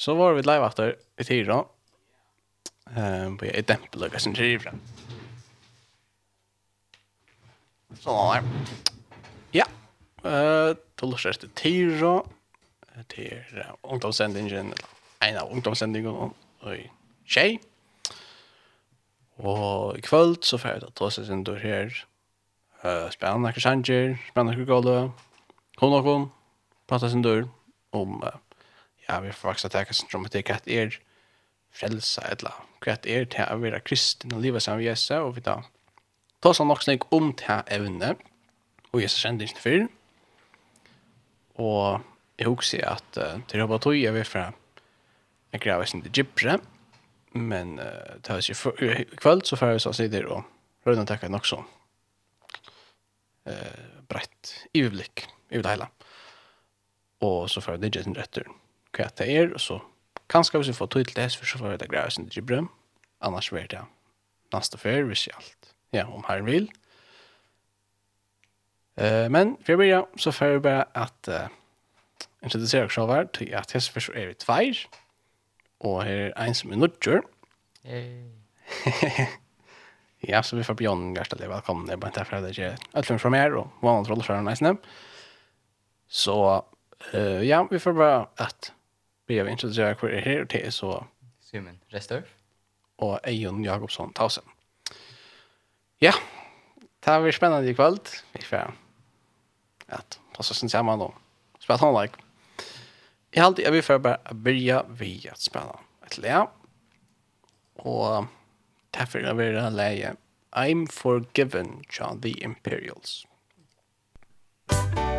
Så var vi live efter i tiden. Ehm på ett tempel och sen tira. Så där. Ja. Eh, då löser det tiden till ungdomssändningen. En av ungdomssändningen i tjej. Og i kvöld så får jeg ta seg sin dør her. Uh, spennende akkur sanger, spennende akkur gale. Hun og hun prater sin dør om uh, ja, vi får faktisk tenke det er som at det er er frelsa, eller hva er til å være kristen og livet sammen med Jesus, og vi da tar sånn nok snakk om til evne, og Jesus kjente ikke før. Og jeg husker at uh, til Robert Tøy er vi fra en greie som heter Gypre, men uh, det var ikke i kveld så får vi så sider og rødene takker nok så uh, brett iverblikk i det hele. Og så får vi det ikke sin retteren hva det er, og så kanskje hvis vi får tog til det, så får vi det greia sin til annars blir det neste fer, hvis jeg alt, ja, om herren vil. Uh, men for å begynne, så får vi bare at uh, introdusere oss over til at hese først er vi tveir, og her er en som er nødgjør. Hey. ja, så vi får Bjørn Gerstad, velkommen, det er bare derfor det er ikke fra mer, og vanlig den nesten. Så uh, ja, vi får bare at vi har introducerat hur er här till så Simon Restorf och Eion Jakobsson Tausen. Ja, det har vært spennende i kveld. Vi får att passa sin sammen då. spille hon like. Jag har alltid, jag vill för bara börja vid att spela ett lä. Och därför är det här läge I'm Forgiven, John the Imperials. Thank.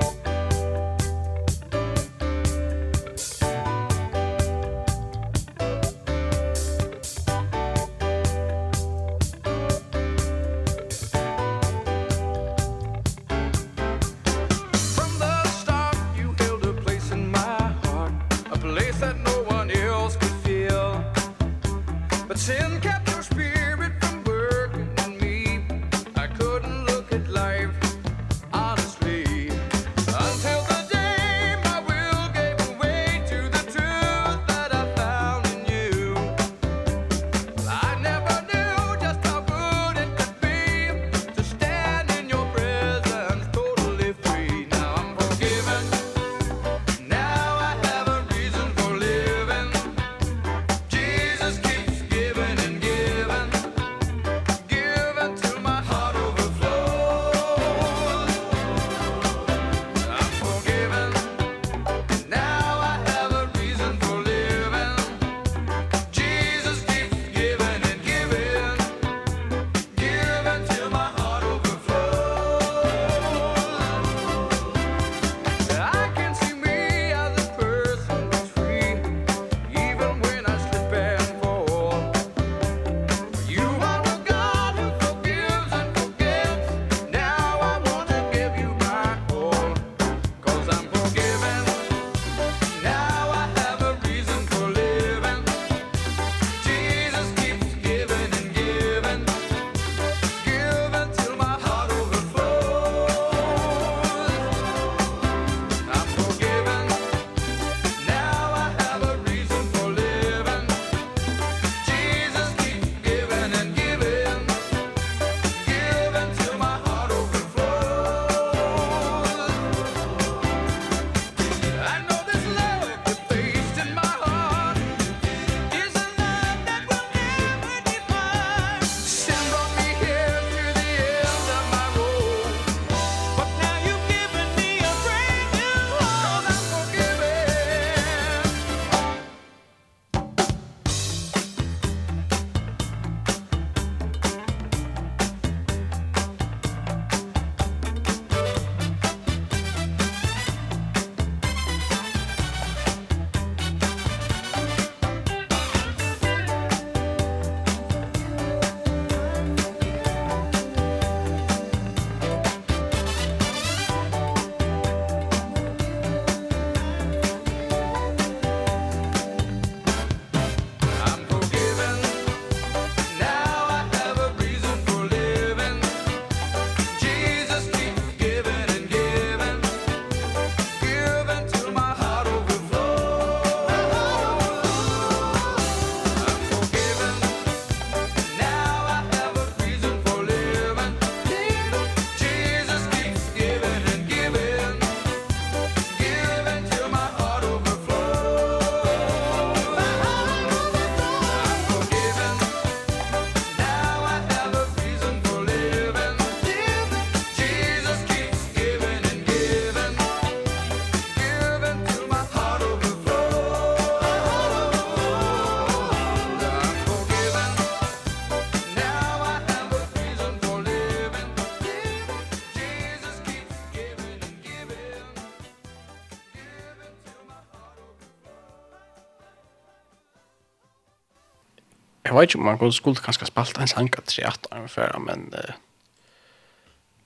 Jag vet inte om man går skulle kanske spalt en sanka tre att ungefär men eh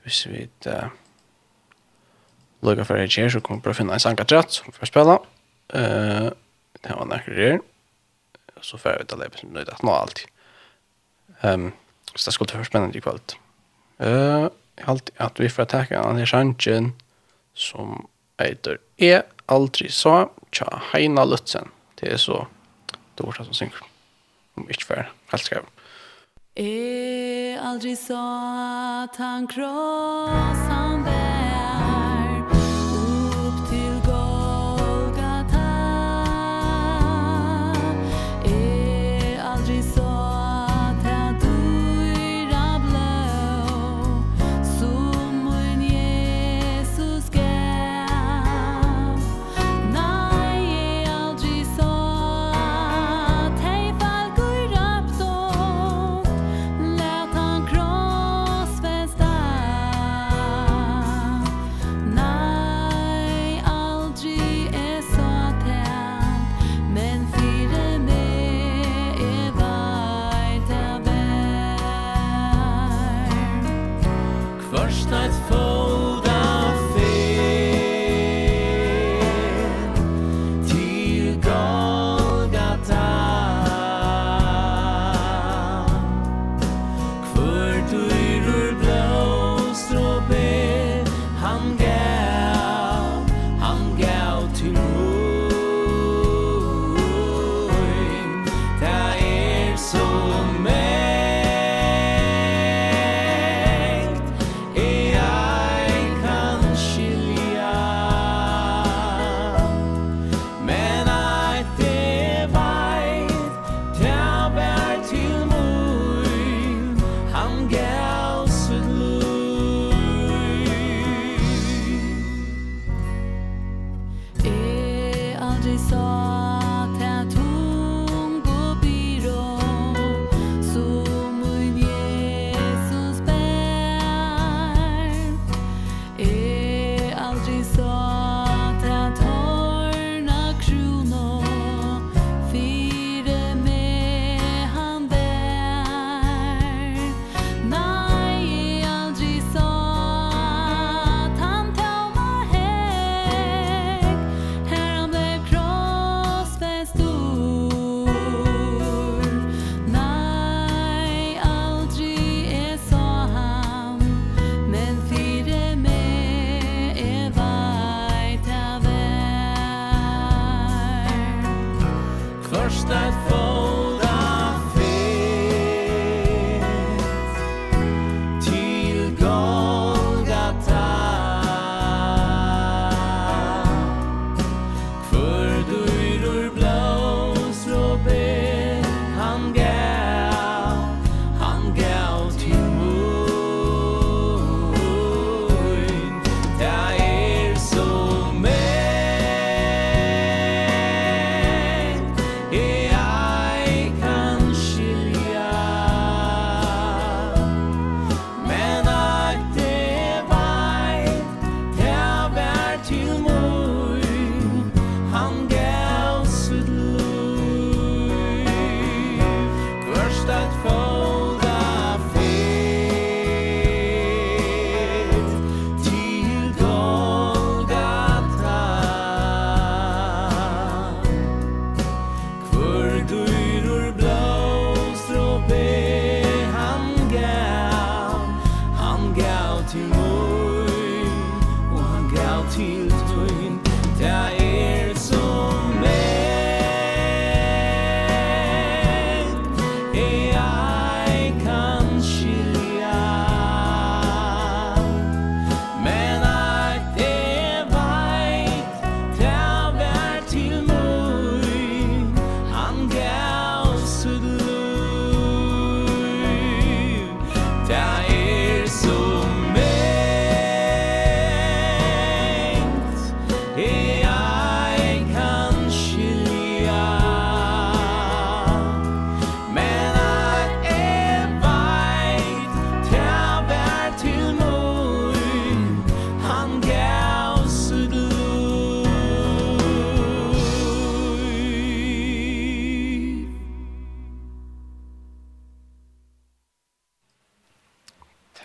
hvis vi eh lukka för det här så kommer vi finna en sanka tre som vi spela. Eh det var några grejer. Så får vi ta det som nöjda att nå allt. Ehm så det skulle vara spännande i kväll. Eh allt att vi får ta en här sanken som heter E aldrig så tja Heina Lutzen. Det är så dårsta som synkron om ikke for helt skrevet. E aldri satan kross han bär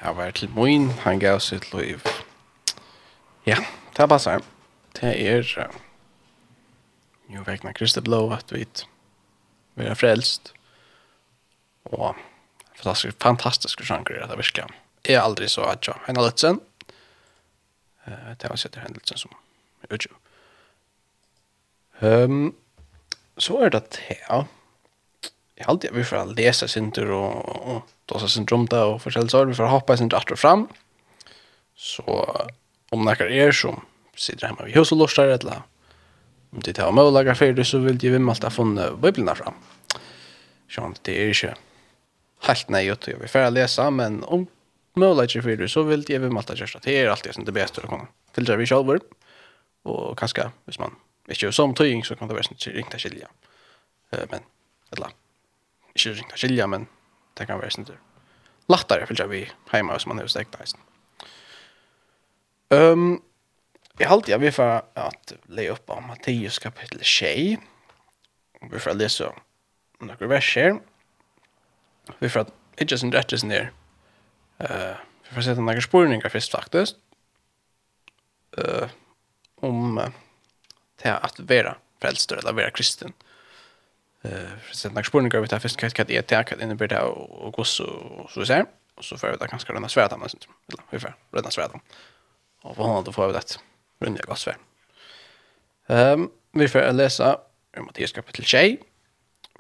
han var til Moin, han gav sitt liv. Ja, det passar. Det er uh, jo vegna Kristi Blå at vi er frelst. Og fantastisk, fantastisk sjanker at det virkelig. Jeg er aldri så at jeg henne litt sen. Uh, det var sitter henne litt sen som utgjør. Um, så er det det, ja jeg har alltid vi får läsa synter och og, då så syndrom där och förskäl så vi får hoppa sin rätt fram. Så om några er som sitter hjemme ved hos och lustar eller om det tar möjliga för det så vill det vi ha funnet bibeln fram. Sånn, det er ikke helt nej och vi får lese, men om möjliga för det så vill det vi måste göra det er alltid som det beste å kunne filtrera vi själva Og kanskje, hvis man ikke er som tøying så kan det være sånn ringt til skilja. Men, eller ikke ringt skilja, men det kan være sånn Lattare fylgja vi heima som man er stekt neisen. Um, jeg halte jeg vil for at le opp av Matteus kapittel 6. Vi får lese noen vers her. Vi får at ikke sin rettes ned. Uh, vi får sette noen spurninger først faktisk. Uh, om uh, til at vera frelster eller vera kristen. Uh, eh sen när spåren går vi där först kan jag det attack in bit där och gå så så så och så får vi där kanske den svärda men sånt eller hur för den svärda och vad han då får vi det runda gas för ehm vi får läsa i Mattias kapitel 6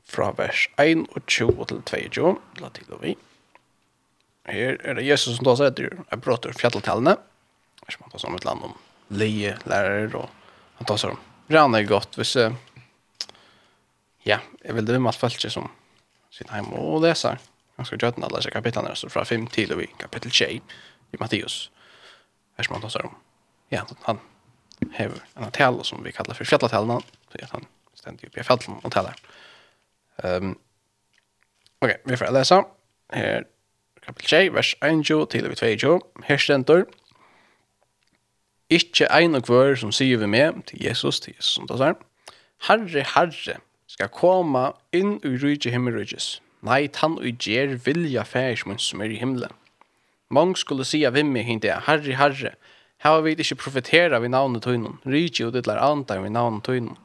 fra vers 1 og 20 til 22 la til og vi her er det Jesus som tar seg etter jeg prater fjalletallene som han tar seg om et land om leie lærere og han tar seg om. Rane godt hvis ja, jag vill det med folk som sitter hjemme og leser Jag ska göra disse kapitlene, kapitlen fra från 5 till och i kapitel 6 i Matteus. her som han tar om. Ja, han har en tal som vi kallar för fjällatalen. Så han ständer opp i fjällen og taler. Um, Okej, vi får lese Här kapitel 6, vers 1 til og 2. Her stender Ikke ein og hver som sier vi med til Jesus, til Jesus som tar Herre, Herre, skal komme inn i rydde himmelrydjes. Nei, tann og gjer vilja færs mun som er i himmelen. Mång skulle sia vimmi hindi er, herri, herri, hava vi ikkje profetera vi navnet tøynun, rydde og dittlar andar vi navnet tøynun.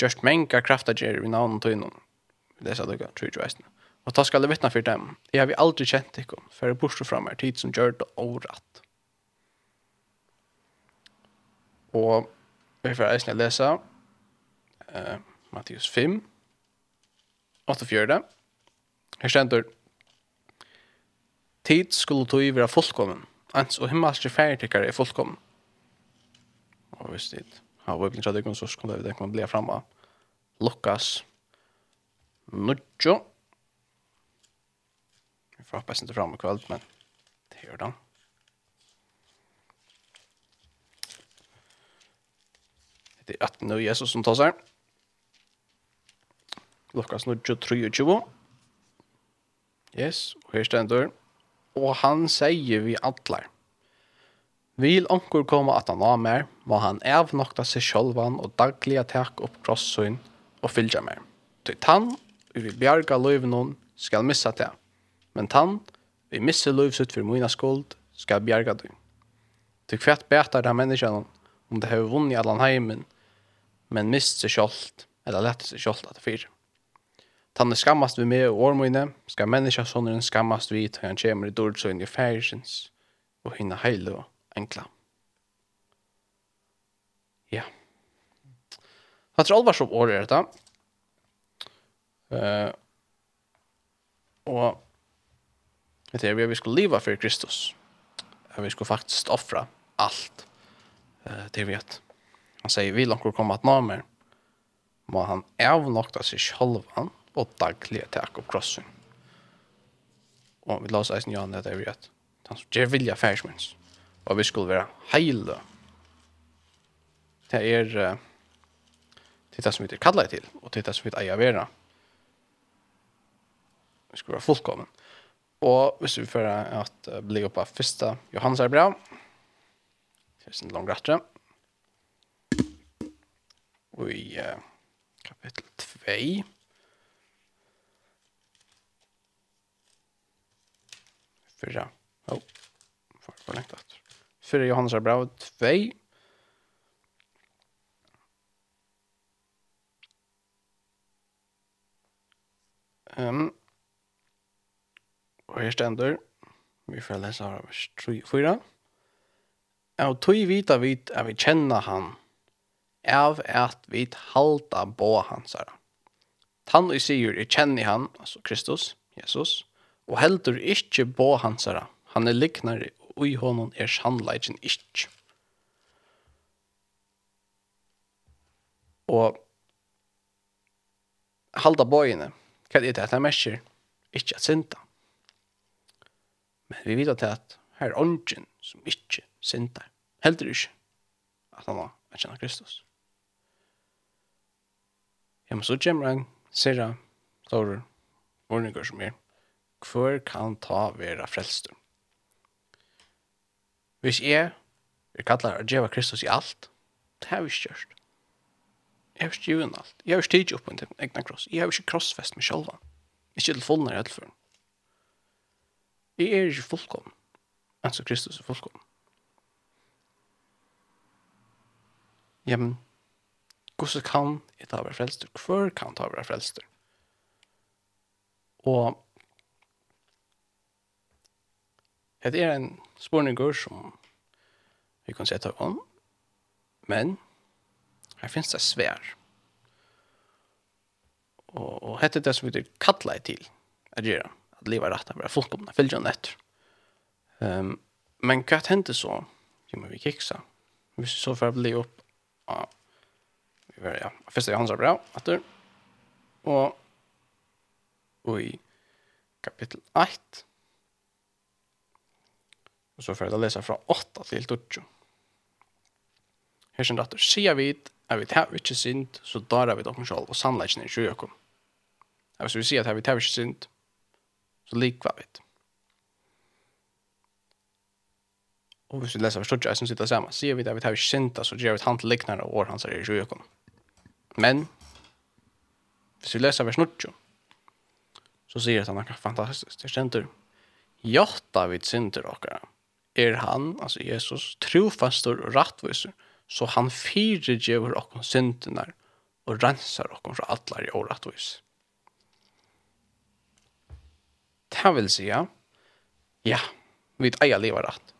Just menga krafta gjer vi navnet tøynun. Det sa dukka, tru tru eisne. Og ta skal vittna fyrir dem, jeg har vi aldri kjent ikon, jeg borsu fram her tid som gjør det årat. Og vi får eisne lesa, eh, uh, Matteus 5, 8-4. Her stendur, Tid skulle tog vera fullkommen, ans og himmelske færdikkare er fullkommen. Og hvis det har vært blitt tradikon, så skulle det kunne bli fram av Lukas Nudjo. Vi får hoppas inte fram i men det gör den. Det är att nu Jesus som tar sig. Lukas 23. Yes, og her stender. Og han sier vi atler. Vil onkur koma at han av mer, må han avnokta seg sjolvan og dagliga tak opp krossøyn og fylgja mer. Til tann, vi bjarga løyvnån, skal missa det. Men tann, vi missa løyvsut for mina skuld, skal bjarga du. Til kvært betar det menneskene om det har vunnet allan heimen, men mist seg sjolvt, eller lett seg sjolvt at det fyrir. Tanne skammast vi med og årmøyne, skal menneska sonen skammast vi til han kjemur i dordsøyn i færsins, og hinna heile og enkla. Ja. Hatt er alvars opp året er dette. Uh, og vet jeg, vi skulle leva for Kristus. Vi skulle faktisk offra alt uh, til vi at han sier, vil langt komme at namer, må han avnokta seg sjølvan, og daglige takk opp krossen. Og vi la oss eisen Johan det er vi at han som gjør vilja færsmens og vi skulle være heile. Det er uh, det er som vi er kallet til og det er som vi er eier vera. Vi skulle være fullkommen. Og hvis vi fører at uh, bli opp av første Johannes er bra. Det er sin lang rettere. Og i uh, kapittel 2 Fyra. Jo. Oh. för jag längta efter. Fyra Johannes Arbrau. Tvej. Um, och här ständer. Vi får läsa av vers 3 4. Av tog vita vit at vi kjenner han, av at vi halda på hans herre. Han og sier, jeg kjenner han, altså Kristus, Jesus, og heldur ikkje bå hansara. Han er liknare, og i honom er sannleikin ikkje. Og halda bøyene, hva er det at han merker? Ikkje at synda. Men vi vet at her er ånden som ikkje syndar. Heldur ikkje at han var at kjenna Kristus. Ja, men så kommer han, ser han, står ordninger som er hver kan ta vera frelstur. Hvis jeg er kallar å djeva Kristus i alt, det har vi ikke gjort. Jeg har ikke givet alt. Jeg har ikke tidlig opp på en egna kross. Jeg har ikke krossfest meg sjølva. Ikke til fullnær i elføren. Jeg er ikke fullkommen. Altså Kristus er fullkommen. Ja, men hvordan kan jeg ta være frelster? Hvor kan ta være frelster? Og Det er en spurningur som vi kan sette om, men her finnes det svær. Og, og hette er det som vi kattler til at gjøre, at livet rett og være fullkomne, følge og. Um, men hva hendte så? Jo, men vi kiksa. Hvis vi så for å bli opp av vi var, ja, første Johans bra, at du, og, og i kapittel 8, Og så får jeg lese fra 8 til 12. Her sin datter, sier vi at vi tar ikke synd, så darar vi dere selv, og sannleggen er ikke økom. Hvis vi sier at vi tar ikke synd, så likva vi det. Og hvis vi leser forstått jeg som sitter sammen, sier vi at vi tar ikke synd, så gjør vi et hand liknande år hans er ikke økom. Men, hvis vi leser vers 12, så sier han noe fantastisk, det kjenter, Jotta vid synder okkara er han, altså Jesus, trofastor og rattviser, så han fyrirgjever okkon syndinar og rensar okkon fra allar i årattvis. Det vil sija, ja, vi eier livet rett.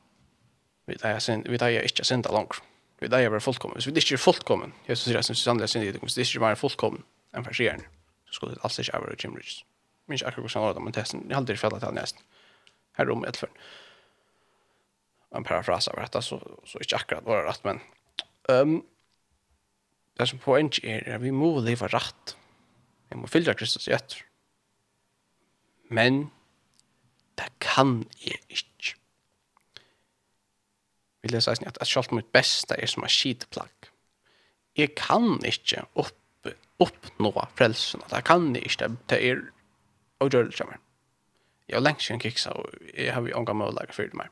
Vi eier synd, vi eier ikke synda langt. Vi eier være fullkommen. Hvis vi ikke er fullkommen, Jesus sier at sin sannelig synd i det, hvis vi ikke er fullkommen enn for farsieren, så skulle det alls ikke være Jim Ridges. Men ikke akkurat hvordan det var det, men det er aldri fjallet til nesten. Her er om etterføren en parafras av detta så, så inte akkurat var det rätt, men um, det som poäng är att vi måste leva rätt. Vi måste fylla Kristus rätt. Men det kan jag inte. Vi läser att, att självt mitt bästa är som en skitplagg. Jag kan inte upp, uppnå frälsen. Det kan jag inte. Det är ogörligt. Jag har längst sedan kiksa och jag har ju omgång möjlighet för det mig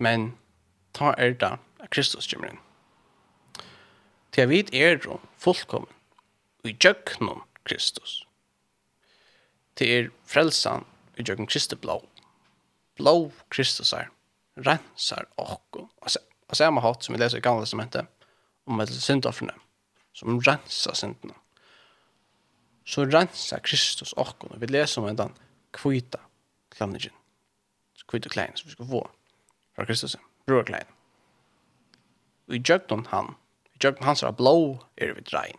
men ta er da at Kristus kommer inn. Til jeg vet er jo fullkommen, i djøknon Kristus. Til er frelsan i djøknon Kristi blå. Blå Kristus er, rensar okko. Og så er man hatt som vi leser i gamle testamentet, om et syndofferne, som rensa syndene. Så rensa Kristus okko. Vi leser om en den kvita klanningen kvita klein som vi skal få fra Kristus, brorklein. Og i djøgnon han, i han som er blå er vi drein.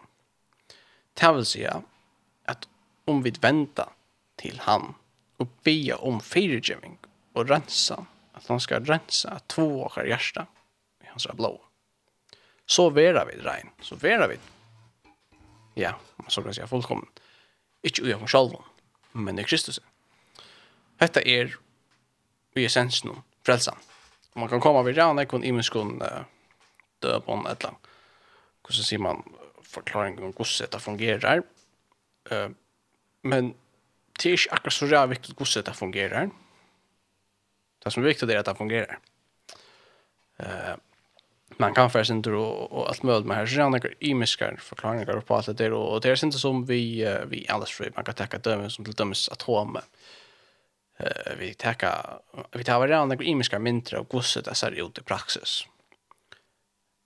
Det vil si at om vi venter til han og be om fyrirgjøving og rensa, at han skal rensa to åker hjärsta i hans er blå. Så vera vi drein, så vera vi ja, så kan jeg si fullkommen. Ikke ui av oss men i Kristus. Hetta er i essensen om frelsan man kan komma vid ran ekon imenskon uh, döbon etla. Och så ser man förklaring om hur det fungerar. Eh uh, men det är inte akkurat så där viktigt hur det fungerar. Det som är viktigt är att det fungerar. Eh uh, man kan faktiskt inte och, och allt möjligt med här så några imiska förklaringar på allt det där och det är inte som vi vi alls för man kan ta dömen som till dömes atomer. Eh vi täcka vi tar varje andra imiska mindre och gosse det ser ut i praxis.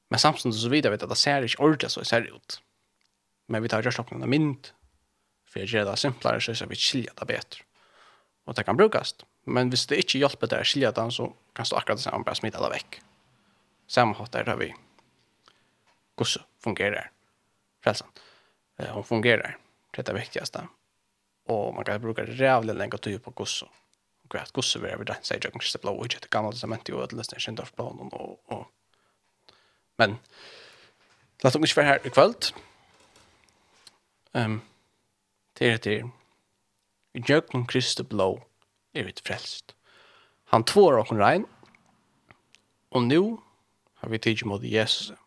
Men samtidigt så vidare vet att det ser inte ordentligt så det ser ut. Men vi tar just upp några mynd för att göra det simplare så att vi skiljer det bättre. Och det kan brukas. Men hvis det inte hjälper det att skilja det så kan du akkurat det samma bara smita det väck. Samma hatt är det vi gosse fungerar. Frälsan. Hon fungerar. Det är det viktigaste. Og man kan bruka rævlig lenge tid på gosse greit gosse vi över den säger jag kanske blå och inte gamla testament och det lyssnar inte av planen och och men låt oss vara här ikväll. Ehm um, till till i jöknen Kristi blå är vi frälst. Han tvår och rein och nu har vi tid mot Jesus.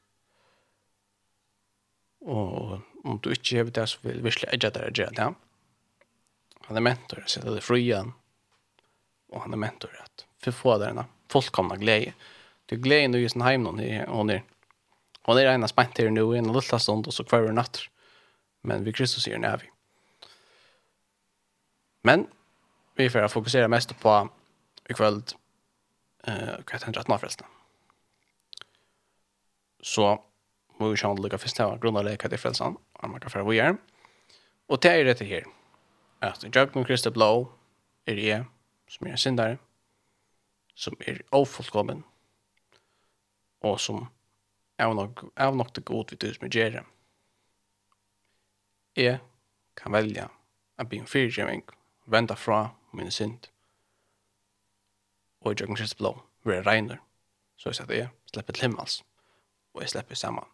Och om du inte har det så vill vi släcka det där. Han är mentor, så det är frian och han är mentor att för få där den fullkomna glädje. Du glädjen du är hem någon är hon är hon är ena spänt här nu i en liten stund och så kvar en natt. Men vi Kristus är när vi. Men vi får fokusera mest på ikväll eh uh, vad heter det förresten. Så må vi sjön lukka först här grunda leka det frälsan. Man kan för vi är. Och det är det här. Att jag kom Kristus blå är det som er en syndare, som er ofullkommen, og som er nok, er nok det god vi du som er gjerne. Jeg kan velge å bli en fyrtjøving, vende fra min synd, og i jøkken kjøst blå, hvor jeg regner, så jeg sier at jeg slipper til himmels, og jeg slipper sammen,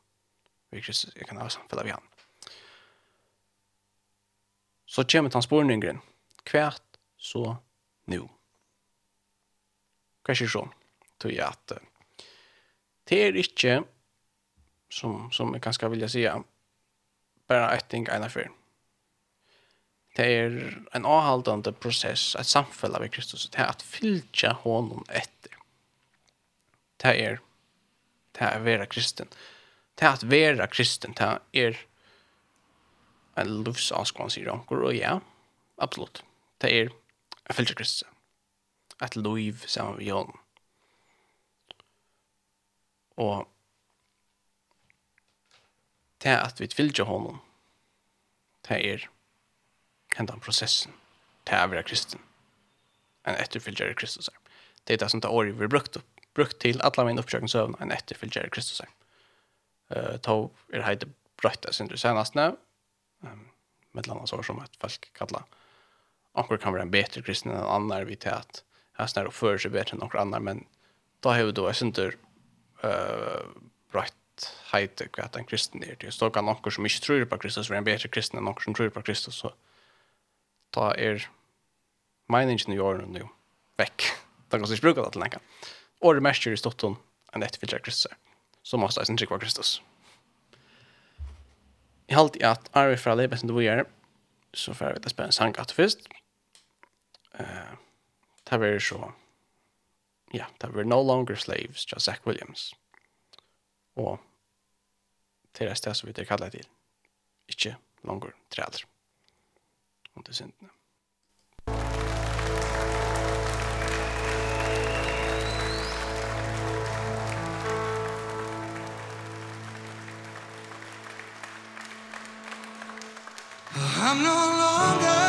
virkelig jeg kan ha samfunnet vi han. Så kommer tansporningen, hvert så nu. Kanskje så, tror jeg at det er ikke, som, som jeg kanskje vil si, bare et ting ene før. Det er en avhaldende prosess, et samfunn av Kristus, det er at fylkja honom etter. Det er, det er å være kristen. Det er at være kristen, det er en livsavskvann, sier han. Og ja, absolutt. Det er Jeg fylgjer Kristus. Et liv sammen med Jon. Og det at vi fylgjer honom, det er hendan prosessen til å være kristen. En etterfylgjere Kristus. Det er det som det året vi brukt, brukt til alle mine oppsøkningsøvn, en etterfylgjere Kristus. Uh, ta er heite brøtta sin du senast nå, um, med landa så som et folk kallar anker kan vara en bättre kristen än en vi till att här snarare uppför sig bättre än någon annan men då har vi då ett sånt eh uh, rätt hejte kvart en kristen är det. Så kan någon som inte tror på Kristus vara en bättre kristen än någon som tror på Kristus så ta er meningen i åren nu veck Det kan sig bruka det till länge. Och det mest i stotton en efterföljare Kristus så måste jag inte vara Kristus. Jeg halte i att arvet för alla du gjør, vi så får jag veta spänn sank att först eh ta ver så. Ja, ta ver no longer slaves, just Zach Williams. Og til det stedet som vi det kallet til. Ikke longer træder. Og til syndene. I'm no longer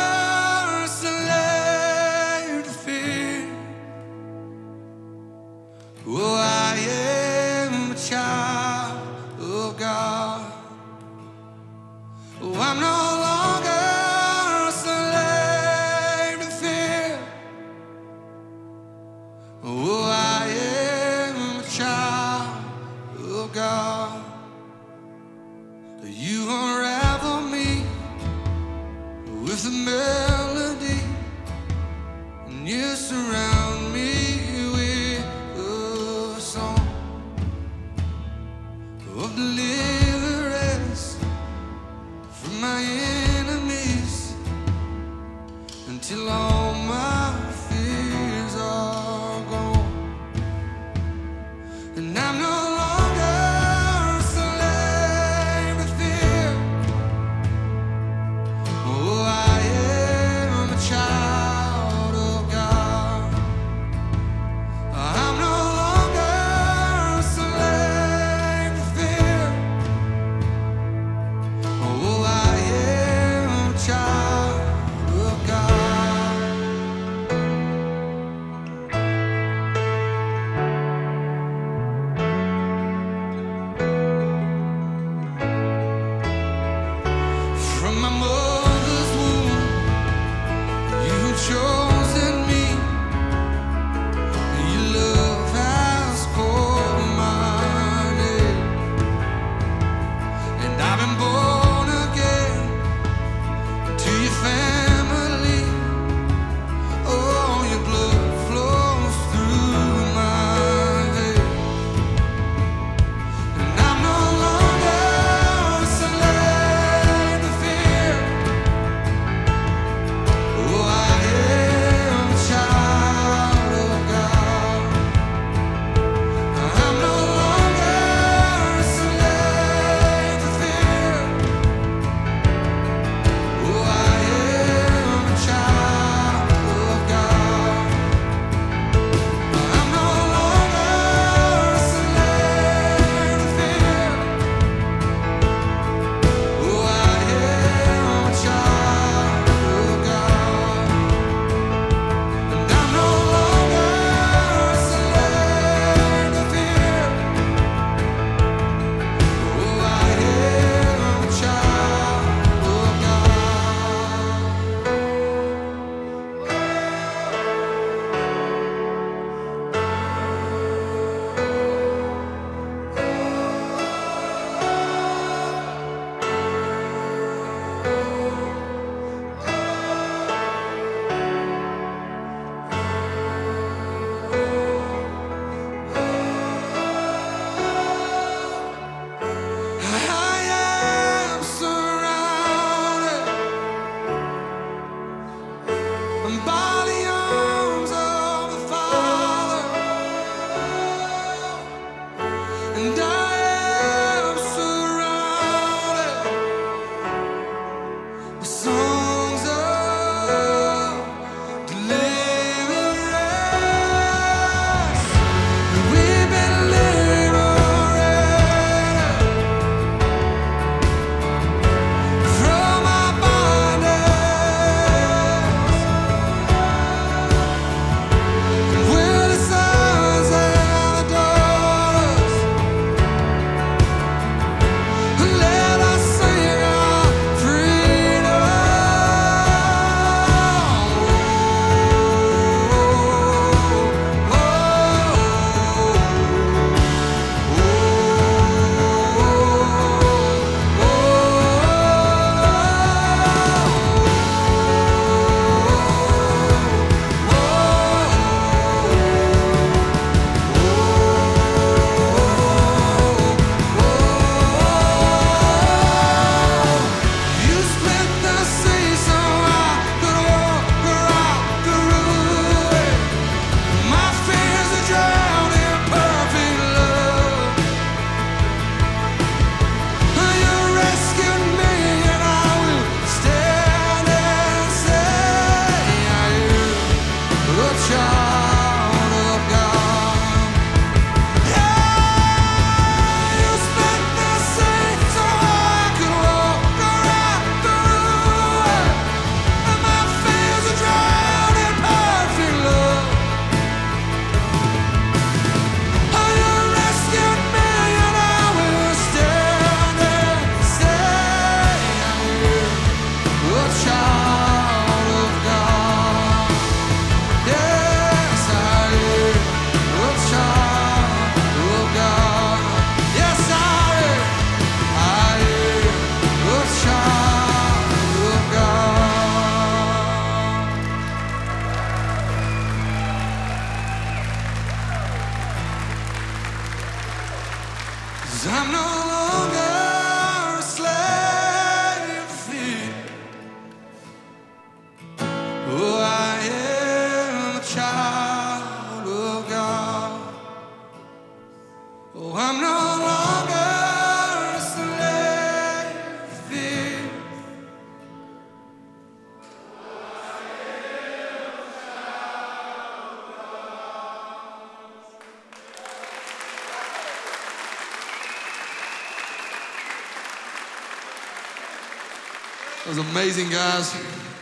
amazing, guys.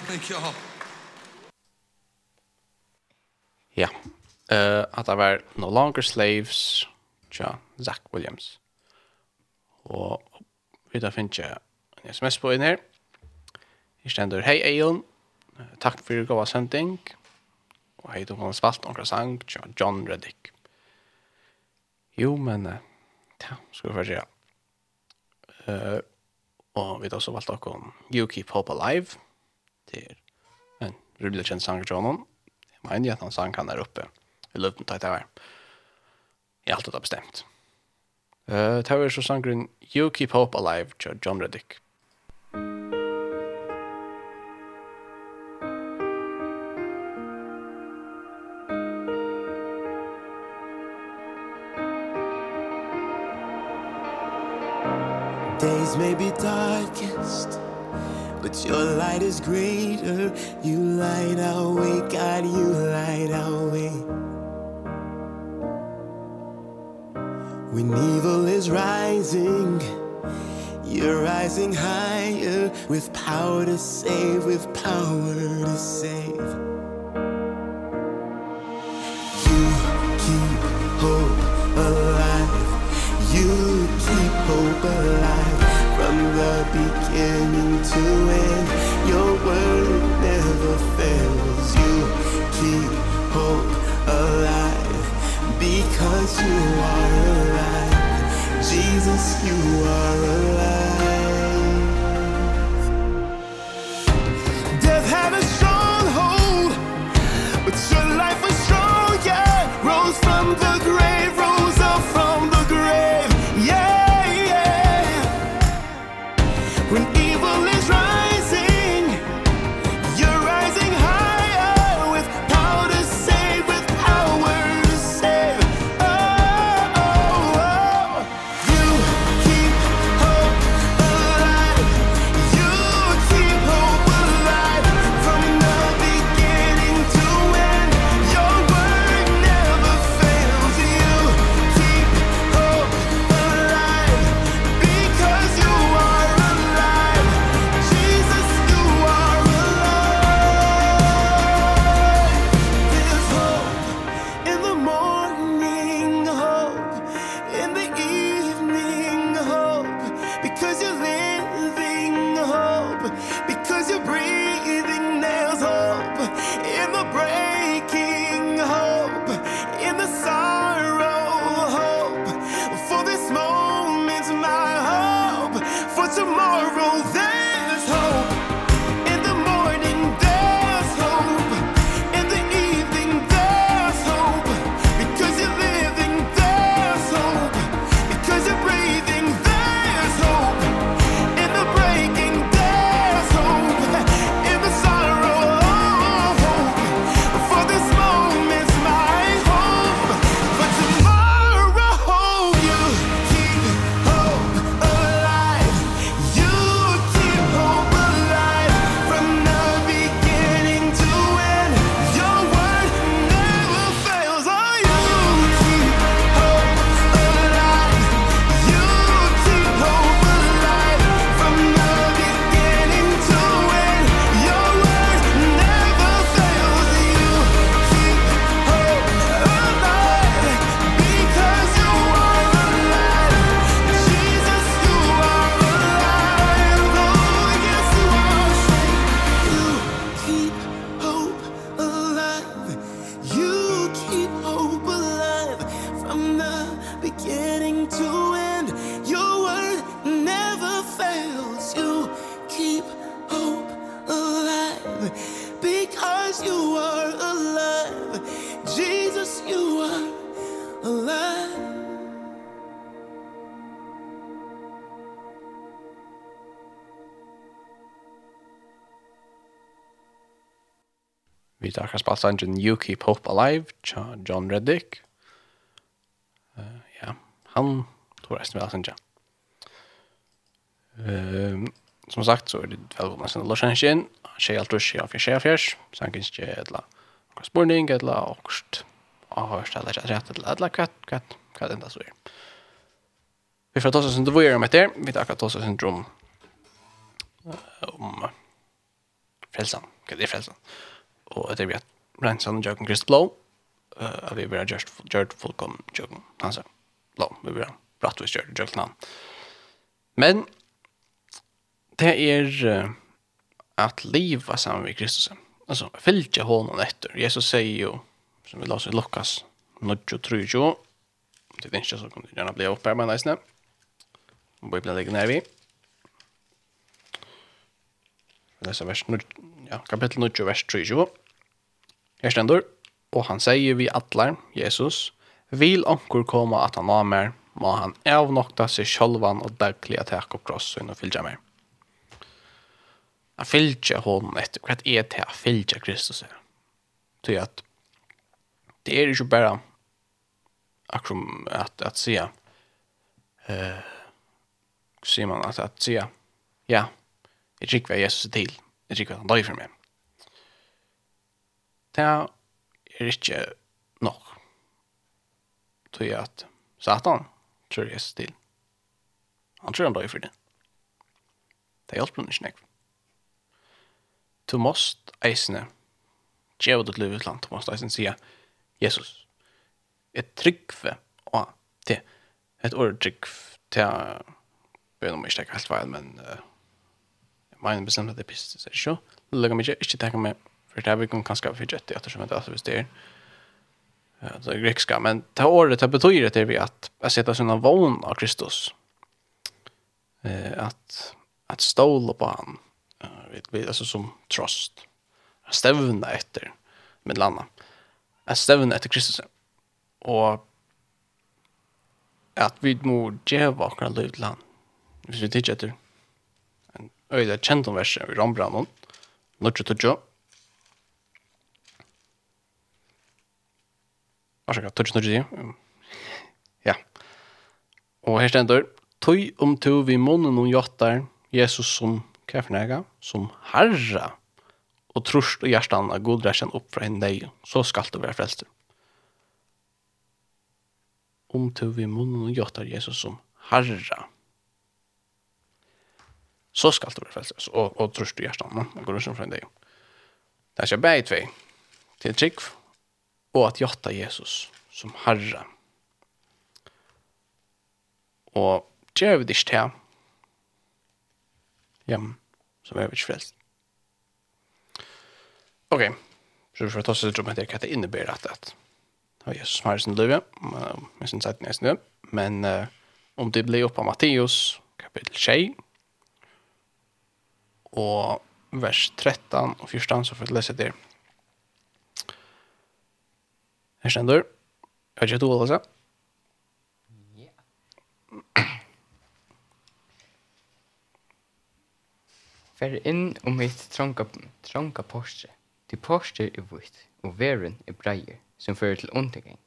Thank you all. Ja, Eh, uh, at det var No Longer Slaves, tja, Zach Williams. Og vi da finner jeg en sms på inn her. Jeg stender, hei Eion, takk for gåa sending. Og hei, du har spalt noen sang, tja, John Reddick. Jo, men, ja, skal vi først gjøre. Uh, Og vi har også valgt dere You Keep Hope Alive. Det er en rullelig kjent sang til honom. Jeg mener at han sang han der oppe. Vi løp med tøyt her. Jeg har alltid bestemt. Uh, det var så sangren You Keep Hope Alive til John Reddick. May be darkest But your light is greater. You light our way, God, you light our way. When evil is rising You're rising higher. With power to save, with power to save. You keep hope alive. You keep hope alive beginning to end. Your word never fails. You keep hope alive. Because you are alive. Jesus, you are alive. Death had a stronghold But so sangen You Keep Hope Alive, tja John Reddick. Uh, ja, han tror resten vil ha sangen. Um, som sagt så er det velkomna sin Lars Henshin, tjej alt rush, tjej fjers, tjej fjers, sangen tjej etla okkur spurning, etla okkurst, avhørst, etla etla etla etla katt, katt, katt enda så er. Vi får ta oss en dvore om etter, vi tar akkurat ta oss en drom om frelsan, hva det er frelsan, og etter vi at rensan og jøkken krist blå, uh, at vi vil ha gjort, gjort fullkom jøkken hans blå, vi vil blir brattvis gjørt jøkken han. Men det er uh, at liva sammen med Kristus, altså fylgje hånden etter. Jesus sier jo, som vi laser i Lukas, nudjo trujo, det er ikke så kan du gjerne bli oppe her, med neisne, og bibelen ligger nær vi. Vi leser vers, ja, kapittel 9, vers trujo, og Her stendur, og han sier vi atlar, Jesus, vil onkur koma at han av mer, må han avnokta seg sjolvan og daglig at hekk opp krossen og fylgja mer. Han fylgja honom etter hva er det han fylgja Kristus er. Til at det er ikke bare akkurat at, at sier uh, sier man at, at sier ja, jeg trykker hva Jesus er til, jeg trykker hva han døy for meg det er ikke nok. Tog jeg at Satan tror jeg til. Han tror han døy for det. Det hjelper han ikke nek. Du måst eisne djevet et liv utland. Du måst eisne sier Jesus. Et tryggve og det. Et ord tryggve til bønner meg ikke helt feil, men uh, jeg mener bestemt at det er pistet seg ikke. Lugger meg ikke, ikke tenker meg för det här vi kommer ganska fidget efter som inte alls det är alltså grekiska men ta ordet det betyder det vi att att sätta sina vån av Kristus. Eh att att ståla på han vi vet alltså som trust att stävna efter med landa att stävna efter Kristus. Och att vi må ge vakra liv till han. Hvis vi tidsjetter en øyde kjent om verset i Rambrannon 19-20 Varsågod, touch nudge. Ja. Og her stendur, Tøy om to vi munnen og jottar Jesus som kafnega som herra, og trust og hjertan av god resten opp fra en deg, så skal du være frelster. Om to vi munnen og jottar Jesus som herra, så skal du være frelster, og, og trust og hjertan av god resten fra en deg. Det er ikke bare tvei, til trygg, og at jotta Jesus som Herre. Og gjør vi det ikke til Ja, så er vi ikke frelst. Ok, så vi får ta oss litt om hva det innebærer at det er Jesus som Herre sin liv. Jag syns att det är nu. Men uh, om det blir upp av Matteus kapittel 6 og vers 13 og 14 så får vi lese det. Här ständer. Jag vet inte vad det Fer inn om mitt trånga, trånga porsche. Til porsche er vitt, og veren er breier, som fører til undergang.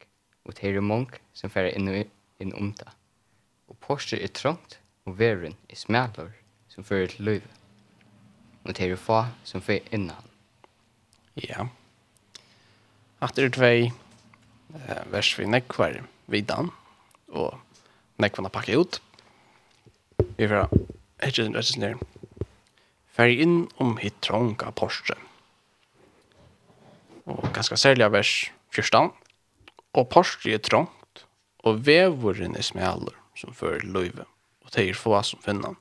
Og det er mong som fer inn, inn om det. Og porsche er trångt, og veren er smalor, som fører til løyve. Og det er fa som fer innan. Ja. Atter tvei eh, vers vi nekvar vidan, og nekvarna pakka ut. Vi får ikke den røstes ned. Færg inn om hitt trånga Porsche. Og ganske særlig av vers 14. Og Porsche er trångt, og vevoren er smaler som fører løyve, og teir få som finnan.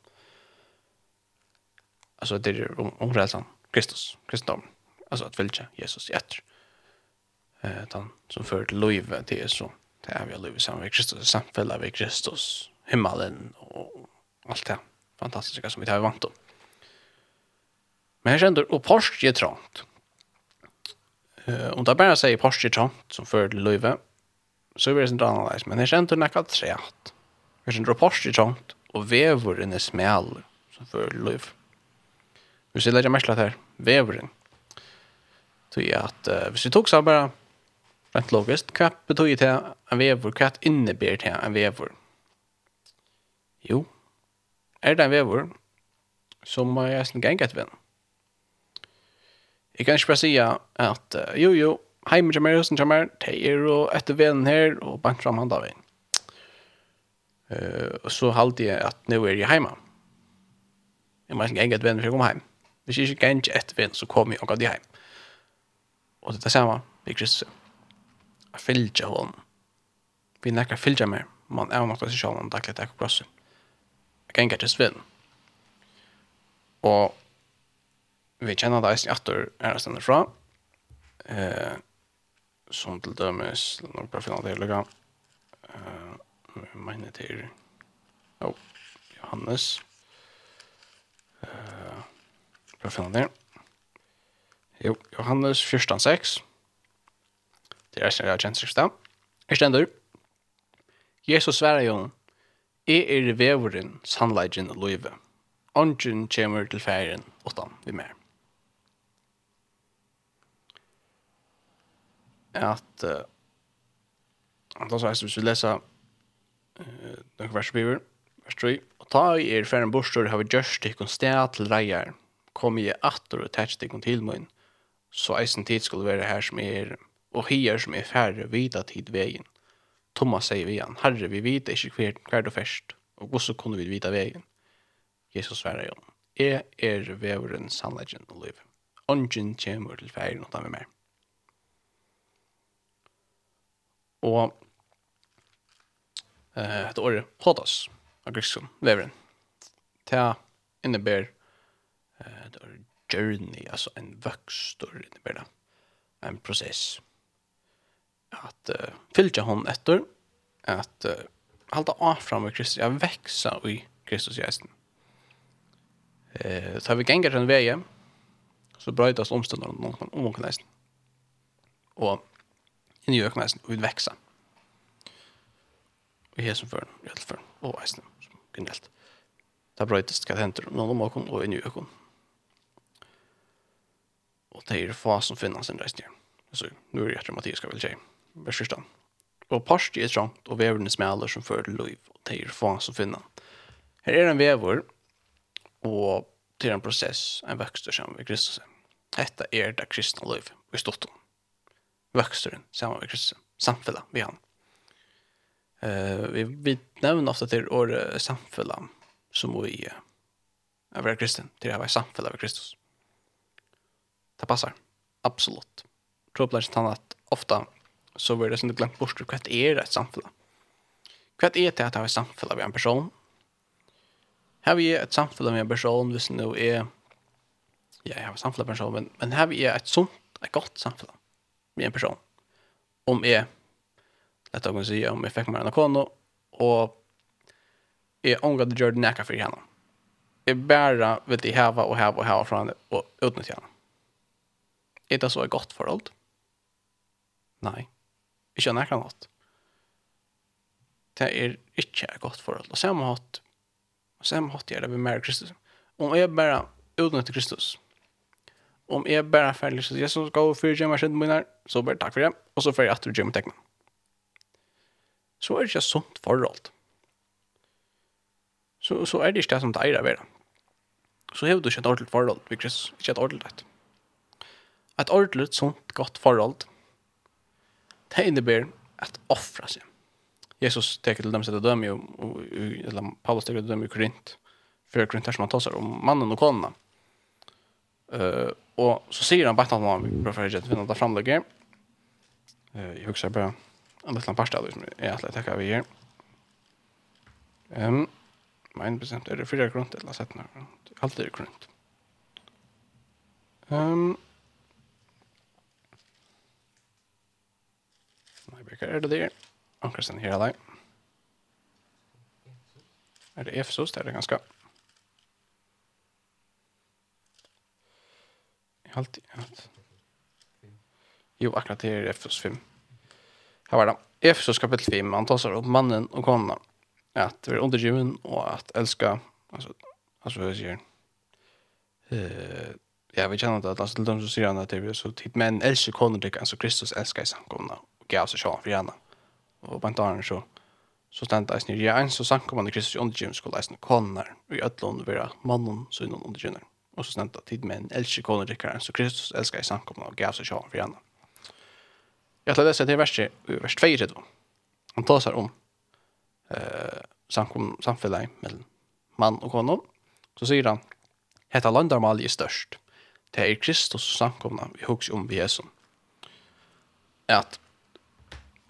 Alltså det är omrädsan Kristus, kristendom Alltså att välja Jesus i efter eh han som för till liv det är så det är vi lever samman med Kristus samfälla med Kristus himmelen och allt det fantastiska som vi har vant om. Men jag känner och påsk är trångt. Eh om det bara säger påsk är trångt som för till liv så är det inte annorlunda men jag känner näka trätt. Jag känner påsk är trångt och vevoren är smäll som för till liv. Vi ser lägga mest här vevoren. Så att uh, hvis vi tog så bara rent logiskt, hva betyr det en vevor, hva innebär det en vevor? Jo, er det en vevor, så må jeg nesten gange etter venn. Jeg kan ikke bare si at uh, jo, jo, heimen kommer, høsten kommer, det er og etter vennen her, og bant fram handa veien. Uh, og så halte jeg at nå er jeg heima. Jeg må nesten gange etter venn for å komme heim. Hvis jeg ikke gange etter venn, så kommer jeg og går de heim. Og det er det samme, vi er Kristus at fylgja hon. Vi nekkar fylgja mer, man er nok seg sjálvan daglig ekkur krossi. Jeg kan ikke just vinn. Og vi kjenner det eisen i atter er stedet fra, eh, som til dømes, nok bare finner det hele eh, mener til, oh, Johannes, eh, bare finner det, jo, Johannes 14.6, Det er resten av kjentskriftene. Her stender, Jesus svarer jo, jeg er veveren, sannleggen og løyve. Ongen kommer til ferien, åttan vi mer. At, uh, at altså, hvis vi leser uh, noen vers versbiver, vers 3, og ta i er ferien bortstår, har vi gjørst ikkon sted til reier, kom i atter og tætst ikkon til min, så eisen tid skulle være her som er og hier som er færre vida tid vegin. Thomas sier vi han, herre, vi vita ikkje hver, hver du først, og hvordan kunne vi vita vegin? Jesus svarer jo, jeg er veveren sannleggen og liv. Ongen kommer til færen og ta med mer. Og eh, det året hodas av grisken, veveren. Ta innebär eh, det journey, altså en vøkstor innebär det. En process at uh, fylgja hon etter, at uh, halda av fram med Kristus ja, veksa i Kristus Jesus. Eh så har vi gengar den vägen så brötas omständigheterna någon om någon nästan. Og in i öknen og vi veksa. Vi är som för rätt för och nästan generellt. Där brötas ska händer någon om någon och in i öknen. Og det är fasen finnas en rest där. Så nu er det Mattias skal vel säga vers 14. Og parsti er trangt, og veverne smaler som fører til liv, og er faen som finner. Her er en vever, og til en prosess, en vøkster sammen med Kristus. Hetta er det kristne liv, i stått om. Vøksteren sammen med Kristus, samfella vi han. Uh, vi, vi nevner ofte til året samfella, som vi uh, er ved kristen, til å være samfella med Kristus. Det passar, absolutt. Tror på det ikke han at ofte så var det som du glemt bort hva er et samfunn. Hva er det at ha et samfunn med en person? Har vi et samfunn med en person hvis det nå er ja, jeg har et samfunn med en person, men, men har vi et sunt, et godt samfunn med en person? Om jeg, lett å kunne si, om jeg fikk meg en kone og jeg omgår det gjør det nækka for henne. Jeg bare vil de heva og heva og heva fra henne og utnytte henne. Er det så et godt forhold? Nei. Ikke en ekkert hatt. Det er ikke et godt forhold. Og samme hatt, og samme hatt gjør det vi mer Kristus. Om jeg bare utnytter Kristus, om jeg bare ferdig til Jesus, gå og fyrer gjemmer skjønnen min her, så bare takk for det, og så fyrer jeg etter gjemmer teknen. Så er det ikke et sånt forhold. Så, så er det ikke det som det er å være. Så har du ikke et ordentlig forhold, Kristus, ikke et ordentlig. Et ordentlig, sånt godt forhold, Det innebär att offra sig. Jesus teker till dem som döm ju eller Paulus teker till dem i Korint. För Korint som han sig om mannen och konna. Eh och så säger han bara att han bara för att finna det framlägger. Eh jag huxar bara en liten pasta som är att lägga vi här. Ehm men bestämt är det fyra grunt eller sätt nu. Allt är grunt. Ehm Hva är det där? Ankar sen hela dig. Är det Efesos? Det er det ganska. Allt. Jo, akkurat det er Efesos 5. Här var det. Efesos kapitel 5. Han tar sig upp mannen och At Att er undergiven och att älska. Alltså, alltså hur säger Eh, ja, vi kjenner det. Alltså till dem som sier han at det er så tid. Men elsker konen tycker alltså Kristus elsker i samkomna gav sig for gärna. Och på antaren så så stendte det snir ja, en så sank man i Kristus under gym skulle läsna konar i ødlån være mannen så innan under gym. Och så stendte tid med en älskar konar rikare så Kristus elsker i sank man och gav sig själv gärna. Jag tar läsa till vers, vers 2 i Han tar seg om eh, samkom, samfället mellan mann och kvinna. Så säger han, Hetta landarmal er størst. Det er Kristus samkomna vi hugs om vi Jesu. At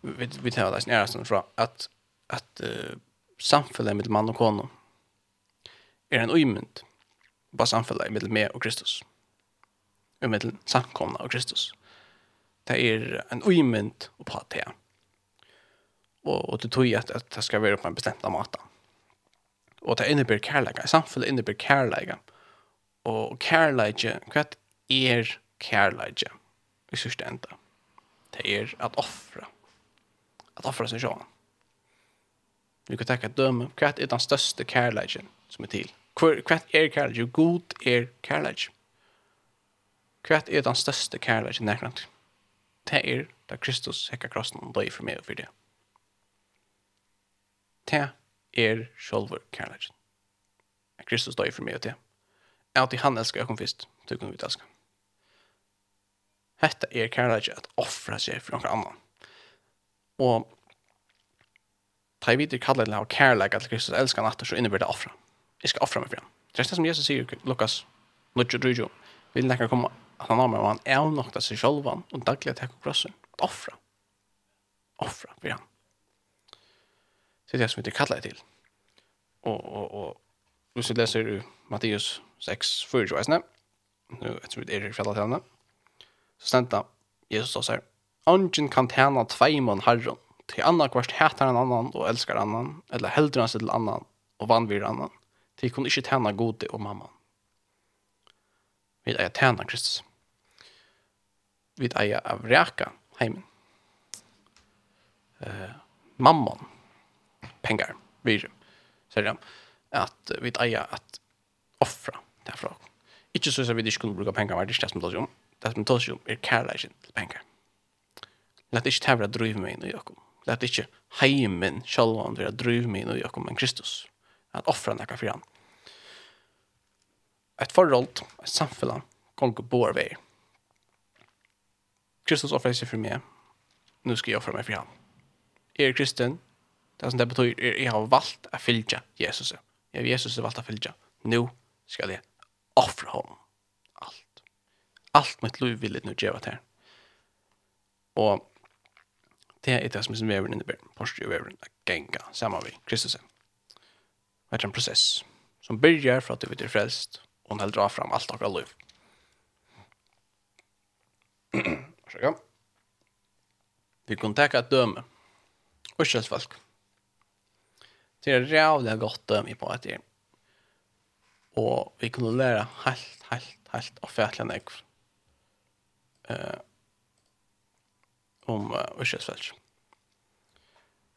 vi vi tar det nära sån från att att uh, samfundet med man och kvinna är en ojämnt på samfundet med mig och Kristus. Och med samkomna och Kristus. Det är en ojämnt och på det. Och och det tog jag att, att det ska vara på en bestämd måta. Och det innebär kärlek. Samfundet innebär kärlek. Och kärlek, vad är kärlek? I sista ändan. Det är att offra at offra seg sjåan. Vi kan takka døme, hva er den største kærleikken som er til? Hva er kærleikken? God er kærleikken. Hva er den største kærleikken nærkant? Det er da Kristus hekka krossen og døy for meg og for det. Det er sjolver kærleikken. Kristus døy for meg og det. At i han elskar jeg kom fyrst, det kunne vi taska. Hetta er kærleikken at offra seg for noen annan Og ta i vidt kallet av kærleik til Kristus elskar han atter, så innebærer det offra. Jeg skal offra meg for ham. Det er det som Jesus sier, Lukas, Nudjo Drudjo, vil nekker komme at han har med, og han er nok til seg selv, og daglig at hekko krossen at Offra. Offra for ham. Det er det som vi kallet til. Og, og, og, hvis vi leser Matteus 6, 4, 20, nu, etter vi er i fjallet så stendte Jesus oss her, Ongen kan tjena tveimån herren, til annan kvart heter en annan og elskar annan, eller heldur han seg til annan og vanvir annan, til kun ikkje tjena gode og mamman. Vi eier tjena Kristus. Vi eier av reka heimen. Uh, mammon, pengar, vir, sier han, at vi eier at offra derfra. Ikke så at vi ikke kunne bruka pengar, men det er ikke det som tas om. Det som tas om er kærleikin til pengar. Lät inte tævra driv meg inn i Jakob. Lät inte heimen självan vera driv meg inn i Jakob men Kristus. At offra nekka fyrir han. Et förhåll, ett samfällan, gånger bor vei. Kristus offrar sig fyrir meg. Nu skal jeg offra meg för han. Er kristen? Det som det betyr, er jeg har valt att fylgja Jesus. Jeg har Jesus har valt att följa. Nu skal jeg offra honom. Alt. Alt mitt liv vil jeg nu göra til. Og Det er det som er veveren innebærer. Porsche og veveren er genga sammen med. Kristus. Det er en prosess som börjar för at du blir frälst och hon häller av fram alt akkurat liv. Varsågod. Vi kan tacka et døme. Och kjölsfalk. Det er rævlig godt døme på et det Og vi kunde lære helt, helt, helt av fätliga nekv. Uh, om uh, Ørsjøsfeldt.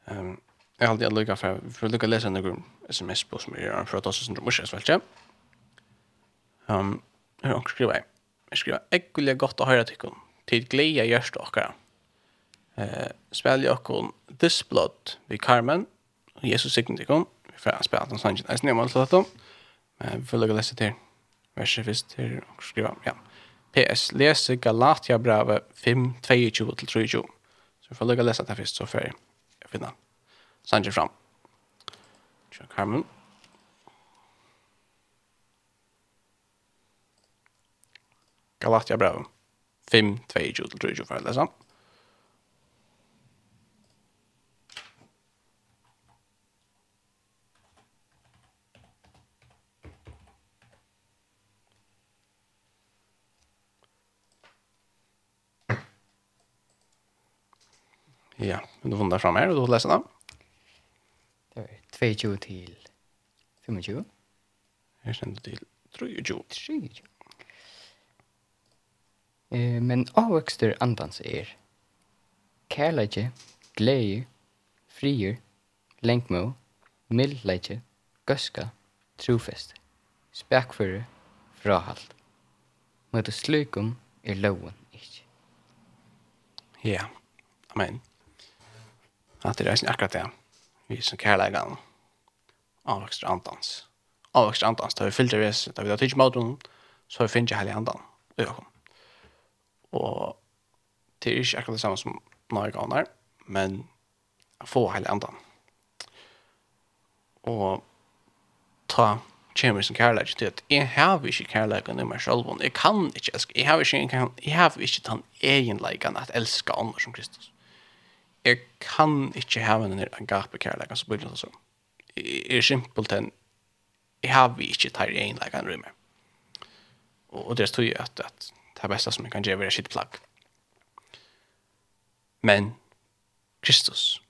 Um, jeg har alltid lukket for, for å lukke å lese noen sms på som er fra oss som om Um, jeg har skrivet, jeg. Skriver, jeg vil godt å høre til til glede gjørst dere. Eh, spiller dere This Blood vi Carmen, og Jesus sikker til dere, vi får spille den sangen, jeg snømmer alt dette, men vi får lukke å lese til. Verset først til å skrive, ja. PS, lese Galatia brevet 5, 22 til 23. Så vi får lukka lese det først, så får jeg finne. Sanger fram. Tja, Carmen. Galatia brevet 5, 22 til 23 for å lese. Ja, men du håndar fram her, og du leser det. Det var 22 til 25. Her sender til 23. 23. Eh, men avvokster andans er kærleitje, gleie, frier, lenkmo, mildleitje, gøska, trofest, spekføre, frahalt. Møte slukum er loven ikke. Ja, amen. At det er akkurat det. Vi som kærlegan avvokster andans. Avvokster andans. Da vi fyllt det vis, da vi da tids maten, så har vi finner hele andan. Og jeg kom. Og det er ikke akkurat det samme som nøye gavner, men få hele andan. Og ta kommer som kærleik til at jeg har ikke kærleiken i meg selv, jeg kan ikke elske, jeg har ikke, jeg har ikke den egenleiken at elska andre som Kristus jeg kan ikke ha en agape kærleik, så blir det sånn. Jeg er simpelthen, jeg har vi ikke tar en leik en rymmer. Og, og det står jo at, at det er beste som jeg kan gjøre er sitt plagg. Men Kristus,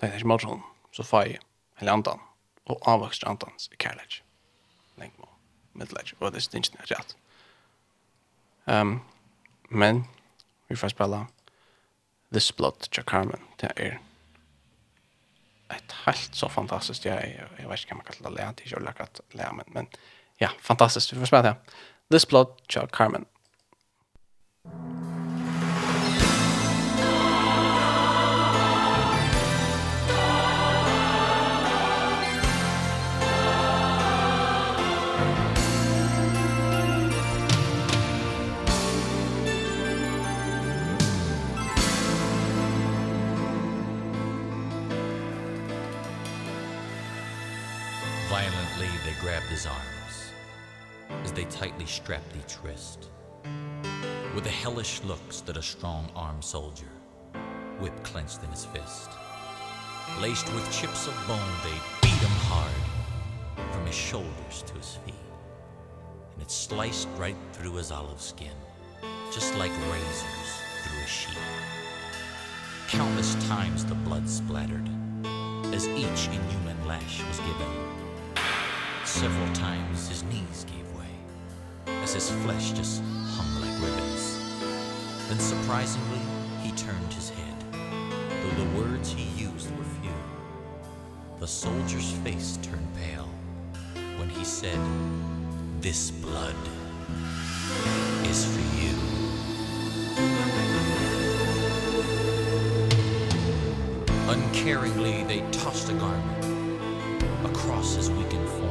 det er ikke morgen, så får jeg hele andan, og avvokster andans i kærleik. Lengt må, middelleik, og det er ikke rett. Um, men, vi får spille This Blood til Carmen, det er et helt så fantastisk, jeg, jeg, jeg vet ikke hva man kan lære, det er ikke å lage men, men ja, fantastisk, vi får spørre det. This Blood til Carmen. Carmen. as they tightly strapped each wrist. With the hellish looks that a strong-armed soldier, whip clenched in his fist. Laced with chips of bone, they beat him hard, from his shoulders to his feet. And it sliced right through his olive skin, just like razors through a sheet. Countless times the blood splattered, as each inhuman lash was given. Several times his knees gave as his flesh just hung like ribbons. Then surprisingly, he turned his head, though the words he used were few. The soldier's face turned pale when he said, This blood is for you. Uncaringly, they tossed a garment across his weakened foot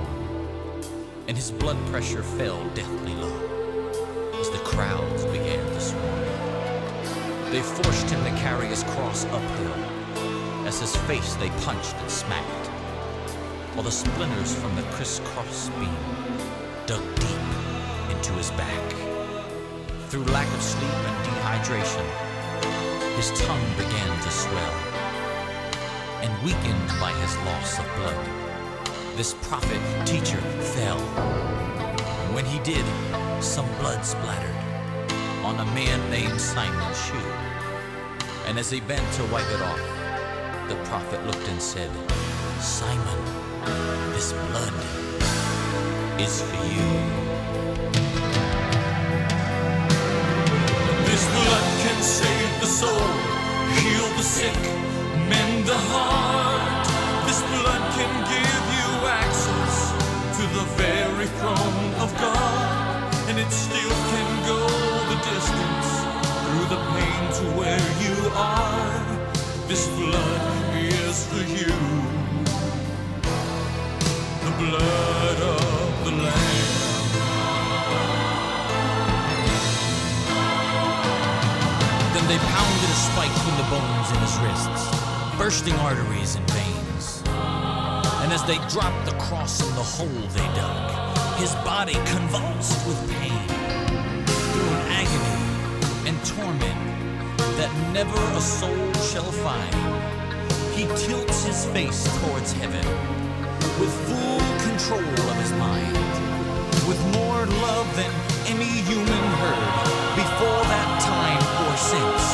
and his blood pressure fell deathly low as the crowds began to swarm. They forced him to carry his cross uphill as his face they punched and smacked while the splinters from the crisscross beam dug deep into his back. Through lack of sleep and dehydration, his tongue began to swell and weakened by his loss of blood this prophet teacher fell. And when he did, some blood splattered on a man named Simon Shoe. And as he bent to wipe it off, the prophet looked and said, Simon, this blood is for you. This blood can save the soul, heal the sick, mend the heart. the very throne of God. And it still can go the distance Through the pain to where you are. This blood is for you. The blood of the Lamb. Then they pounded a spike through the bones in his wrists Bursting arteries and veins and as they dropped the cross in the hole they dug his body convulsed with pain through an agony and torment that never a soul shall find. He tilts his face towards heaven with full control of his mind with more love than any human heard before that time or since.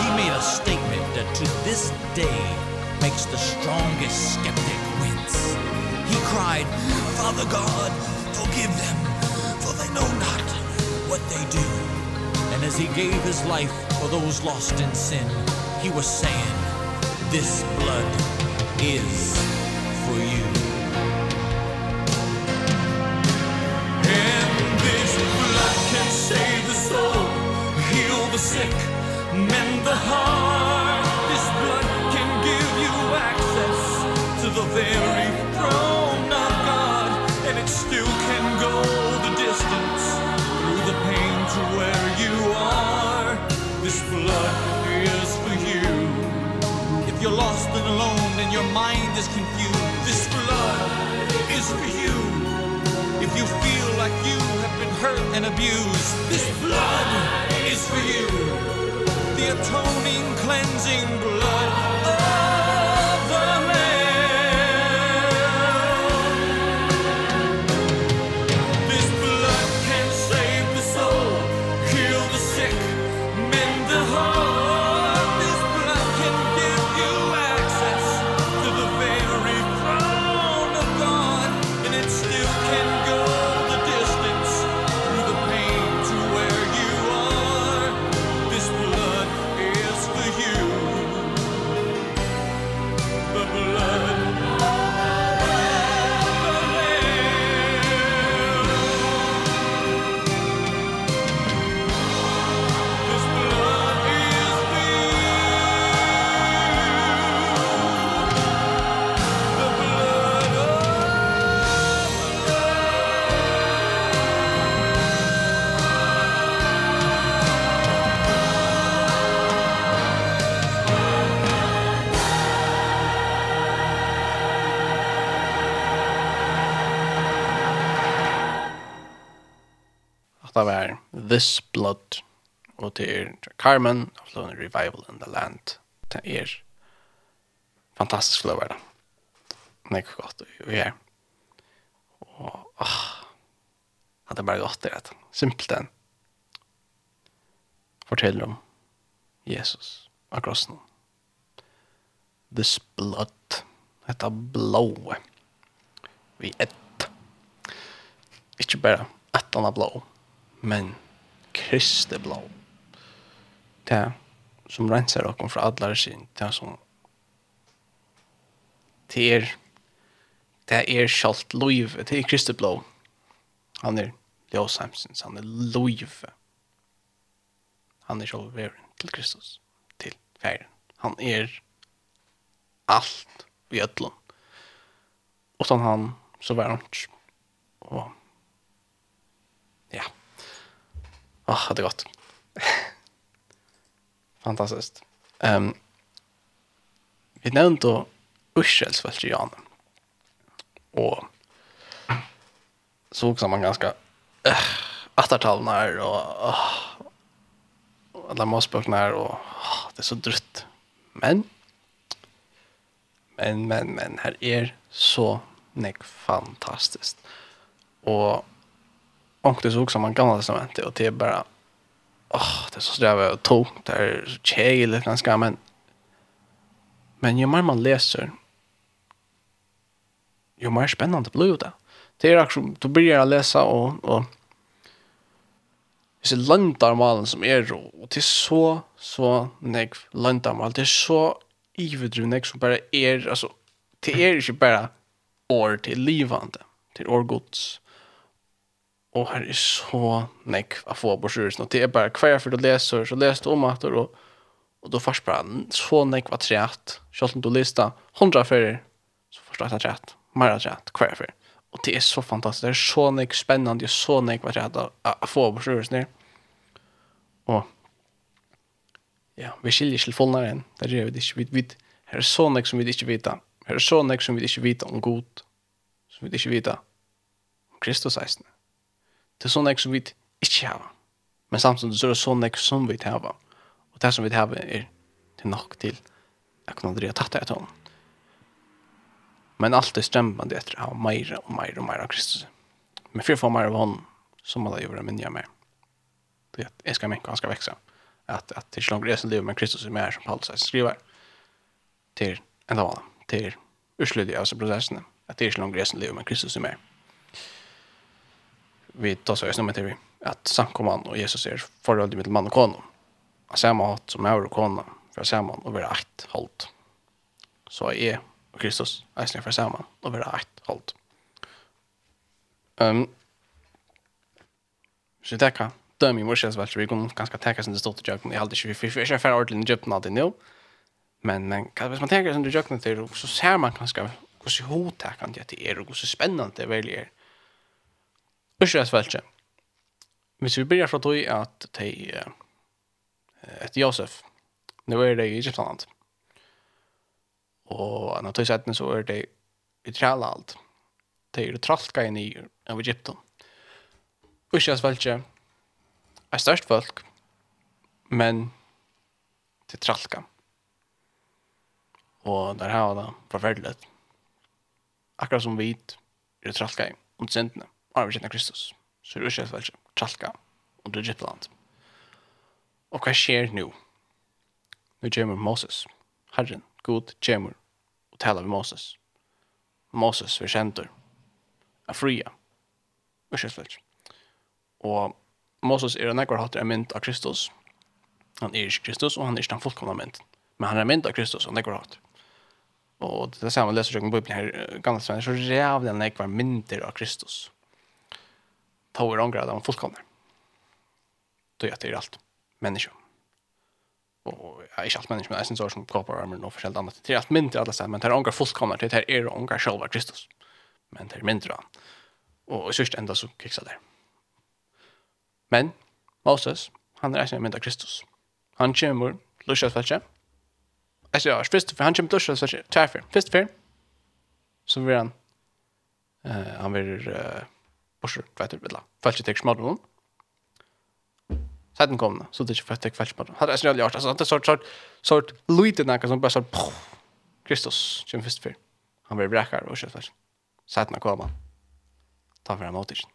He made a statement that to this day makes the strongest skeptic hands He cried Father God forgive them for they know not what they do. And as he gave his life for those lost in sin He was saying this blood is for you. And this blood can save the soul Heal the sick mend the heart. the very throne of God and it still can go the distance through the pain to where you are. This blood is for you. If you're lost and alone and your mind is confused this blood is for you. If you feel like you have been hurt and abused this blood is for you. The atoning cleansing blood This Blood, og det er Carmen, og Flow Revival in the Land. Det er fantastisk flow er det det er godt vi er. Og, åh, at det bare godt det, rett. Simpelt den Forteller om Jesus av krossen. This blood, dette blået, vi ett. Ikke bare ett annet blå, men Kristi blå. Det som renser dere fra alle sin, det som det er det er kjalt loiv, det er Kristi blå. Han er Ljøs Hemsens, han er loiv. Han er kjalt veren til Kristus, til færen. Han er alt i ödlun. Och han så var han och Åh, det är godt. Fantastiskt. Um, vi nevnte Ushels vel til Jan. Och så också man ganska äh, uh, attartalnar och uh, alla måsböcknar och uh, det är så drutt. Men men, men, men her er så nek fantastisk. Og Och det såg som man gamla testamentet och det är bara åh, det är så strävigt och tungt det är tjejligt ganska, men men ju mer man läser ju mer spännande blir det. Det är också, då börjar jag läsa och, och disse landarmalen som er, og det er så, så negv landarmal, det er så ivedru negv som bare er, altså, det er ikke bare år til livande, til år gods og her er så nekk å få på sjøren. Og det er bare hver for du leser, så leser du om at og, og du først bare så nekk var trett. Selv om du lister hundra ferier, så først er det trett. Mer er trett, hver for. Og det er så fantastisk. Det er så nekk spennende, det er så nekk var trett å å få på sjøren. Og ja, vi skiljer ikke fullnare enn. Det er vi ikke. Vi, vi, her er så nek som vi ikke vet. Her er så nek som vi ikke vet om god, som vi ikke vet om Kristus eisene. Det er sånn ek som vi ikke har. Men samtidig så er det sånn ek som vi hava. Og det som vi hava er til nok til jeg kunne aldri ha tatt det til Men alt er strømmende etter å ha mer og mer og mer av Kristus. Men for å få mer av honom, så må det gjøre minja mer. Det er at jeg skal minka, han skal veksa. At, at det er ikke langt resen liv, men Kristus er mer som Paulus er skriver. Til ända vann, til ursludig av seg prosessene. At det er ikke langt resen liv, men Kristus er mer vi tar så snart med att samkomman och Jesus är förhållande mellan man och kvinna. Att samma hatt som är och kvinna för samman och vara ett halt. Så är och Kristus är för samman och vara ett halt. Um, Så det kan dømme i morses vel, vi kunne ganske tenke sin det stod til jøkken, jeg hadde ikke, vi fikk ikke færre ordentlig i jøkken alltid nå, men, men hvis man tenker sin det jøkken til, så ser man ganske hvordan hodet det er, og hvordan spennende det veldig er, Israelsfältet. Hvis vi börjar från tog att de ett Josef nu är det i Egyptland. Och när tog sättet så är det i trälla allt. De är trallka in i av Egypten. Israelsfältet är störst folk men det tralka. Och där har det förfärligt. Akkurat som vit är det trallka i om synderna avgjørende Kristus, så er ikke velge tralka under Egyptaland. Og hva skjer nå? Nå kommer Moses, Herren, God, kommer og taler med Moses. Moses vil kjente av fria Ikke velge. Og Moses er en ekkert hatt er mynd av Kristus. Han er ikke Kristus, og han er ikke den fullkomna mynd. Men han er mynd av Kristus, og han er ekkert hatt. Og det er samme leser jeg om Bibelen her, gamle svenner, så rævlig han ekkert mynter av Kristus ta och ångra dem fullkomna. Då gör det allt människa. Och jag är allt människa, men jag syns som kroppar armar och förskällt annat. Det är allt mindre alla ställen, men det är ångra fullkomna, det här är ångra själva Kristus. Men det är mindre. Och i sista enda så kiksa det. Men Moses, han är inte mindre Kristus. Han kommer, luskas fältje. Alltså jag har först, för han kommer luskas fältje. Tvärför. Först för, så vill han, han vill borser, vet du, vilja. Falt ikke tek smadron. Sedan kom det, så det er ikke falt ikke falt smadron. Hadde jeg snøylig gjort, altså, det er sort, sort, sort, lyden akka som bare sort, Kristus, kjem først fyr. Han blir brekkar och kjøtt falt. Kom han. Ta for han mot ikke.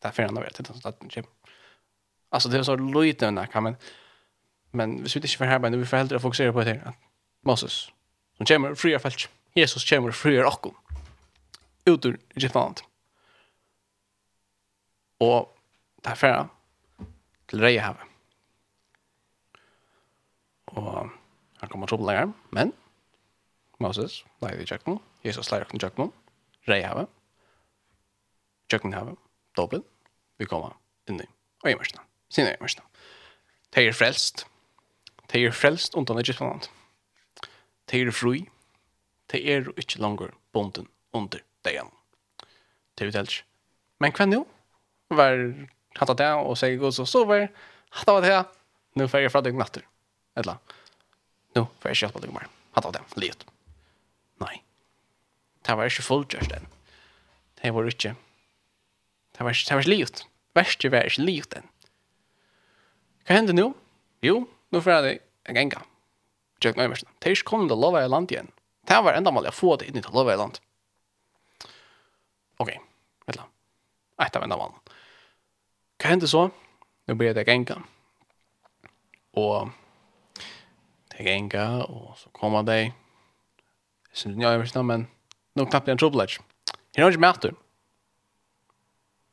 Det er fyrir han å være til den staten kjem. Alltså det är så lite den men men vi skulle inte för här men vi får hellre fokusera på det här. Moses som kommer friar fält. Jesus kommer friar och kom. Utur Egyptland og ta færa til Reihavet. Og han kommer til å men Moses, leier i kjøkkenen, Jesus leier i kjøkkenen, rei havet, kjøkkenen havet, dobbelt, vi kommer inn i, og sine mørkene, sinne. De er frelst, de er frelst undan Egyptland. De er fri, de er ikke langer bonden under degen. Det er vi Men hva nå? var hatt av det, og sier god som sover, hatt av det, Nå får jeg fra deg natter. Eller, nå får jeg ikke hjelp deg mer. Hatt av det, livet. Nei. Det var ikke fullgjørst den. Det var ikke, det var ikke, det var ikke livet. Verste var ikke livet den. Hva hender nå? Jo, nå får jeg deg en gang. Tjekk nøy mest. Det er ikke kommet til å love i land igjen. Det var enda mål jeg få det inn til å love i land. Ok, vet du. Eit av enda mål. Hva hendte så? Nå ble det genka. Og det genka, og så kom han deg. Jeg synes ikke jeg var sånn, men nå knapp jeg en trobladj. Her har ikke med atur.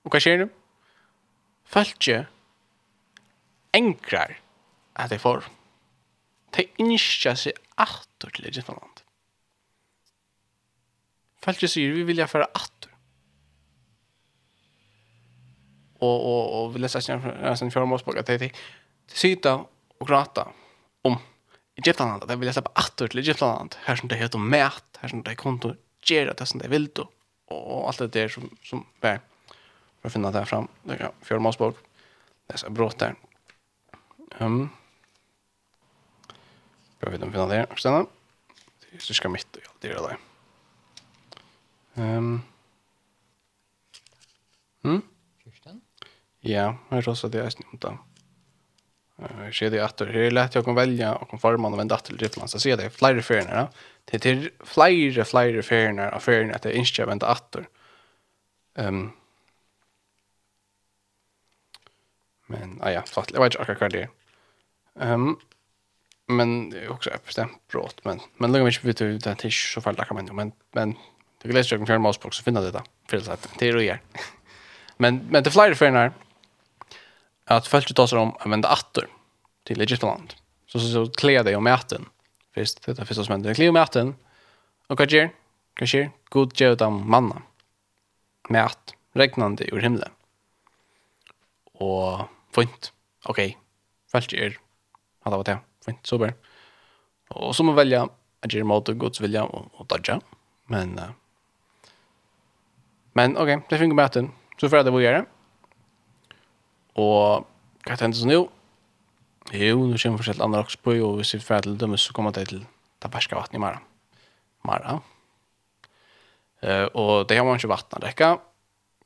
Og hva skjer du? Falkje enkrar at jeg får. De innskja seg atter til Egyptaland. Falkje sier vi vilja færa atter og och och vill läsa sen för oss på att det sitta og grata om Egyptland. Det vill läsa på åter til Egyptland. Här som det heter mät, här som det konto gera det som det vill og och allt det der som som bär för att finna det här fram. Det kan för oss. Det är så brått där. Ehm Jag vet inte om vi har det. Stanna. Det är ska mitt och allt det där. Ehm. Mm. Ja, jeg tror også det er snimt da. Jeg ser det at det er lett å kan velge og kan forme og vende til Driftland. Så jeg ser det er flere feriene da. Det er til flere, flere feriene av feriene at jeg ikke vende atter. Um, men, ah, ja, fattelig. Jeg vet ikke akkurat hva det er. Um, men det är också ett bestämt brott men men lägger mig inte vet ut att det är så fall där kan man men men det glädjer jag kan fjärma oss på så finna det där fel så att det är det men men det flyger för när att folk tar sig om att vända attor till Egyptland. Så så, så klär dig om äten. Först det är första som händer. Klär om äten. Och vad gör? Vad gör? God gör dem manna. Med att regnande ur himlen. Och fint. Okej. Okay. Folk gör. Hade varit det. Fint. Super. Och så må välja att göra mot Guds vilja och, och dodja. Men uh, men okej, okay, det funkar med äten. Så för att det vad gör det. Og hva er det nå? Jo, nå kommer forskjellige andre også på, og hvis vi får til dem, så kommer det til Taberska vatten i Mara. Mara. Uh, og det har man ikke vatten å rekke.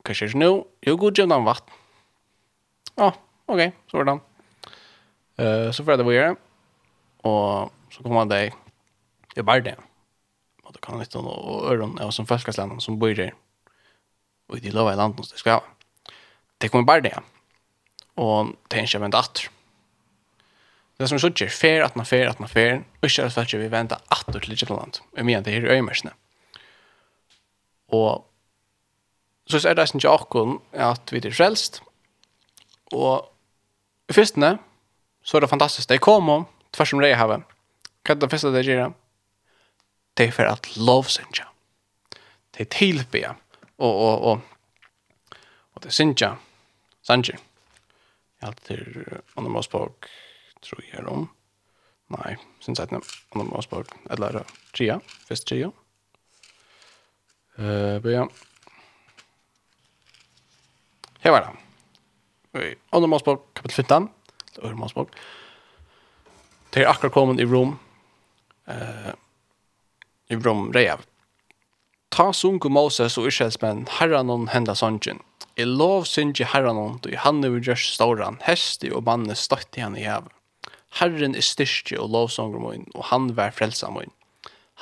Hva skjer ikke nå? Jo, god gjør den vatten. Ja, ah, ok, så var det den. Uh, så får jeg det å gjøre. Og så kommer det i Bardem. Og det kan litt om øren, og som følskastlanden som bor der. Og de lover i landet, det skal jeg ha. Det kommer i Bardem, ja og det er ikke vendt atter. Det som er sier, fer at man fer at man fer, og ikke er at vi venter atter til Egyptland, Jeg mener, det her i øymersene. Og så er det ikke akkurat at vi er frelst. Og i fyrstene, så er det fantastisk. De kommer, tvers om det jeg. Hva er det første de gjør? Det er for at lovsynja. Det er tilbya. Og, og, og, og det er synja. Sanjir heter Onomasbok, tror jag om. Nej, syns att Onomasbok, eller Tria, först Tria. Eh, börja. Här var det. Onomasbok, kapitel 15, Onomasbok. Det är akkurat kommet i Rom, eh, i Rom, Rejav. Ta sunku Moses og Israelsmenn, herran hon henda sonjen, I lov synge herran om, du han er gjørs ståran, hesti og manne støtti han i hev. Herren er styrke og lovsonger moin, og han vær frelsa moin.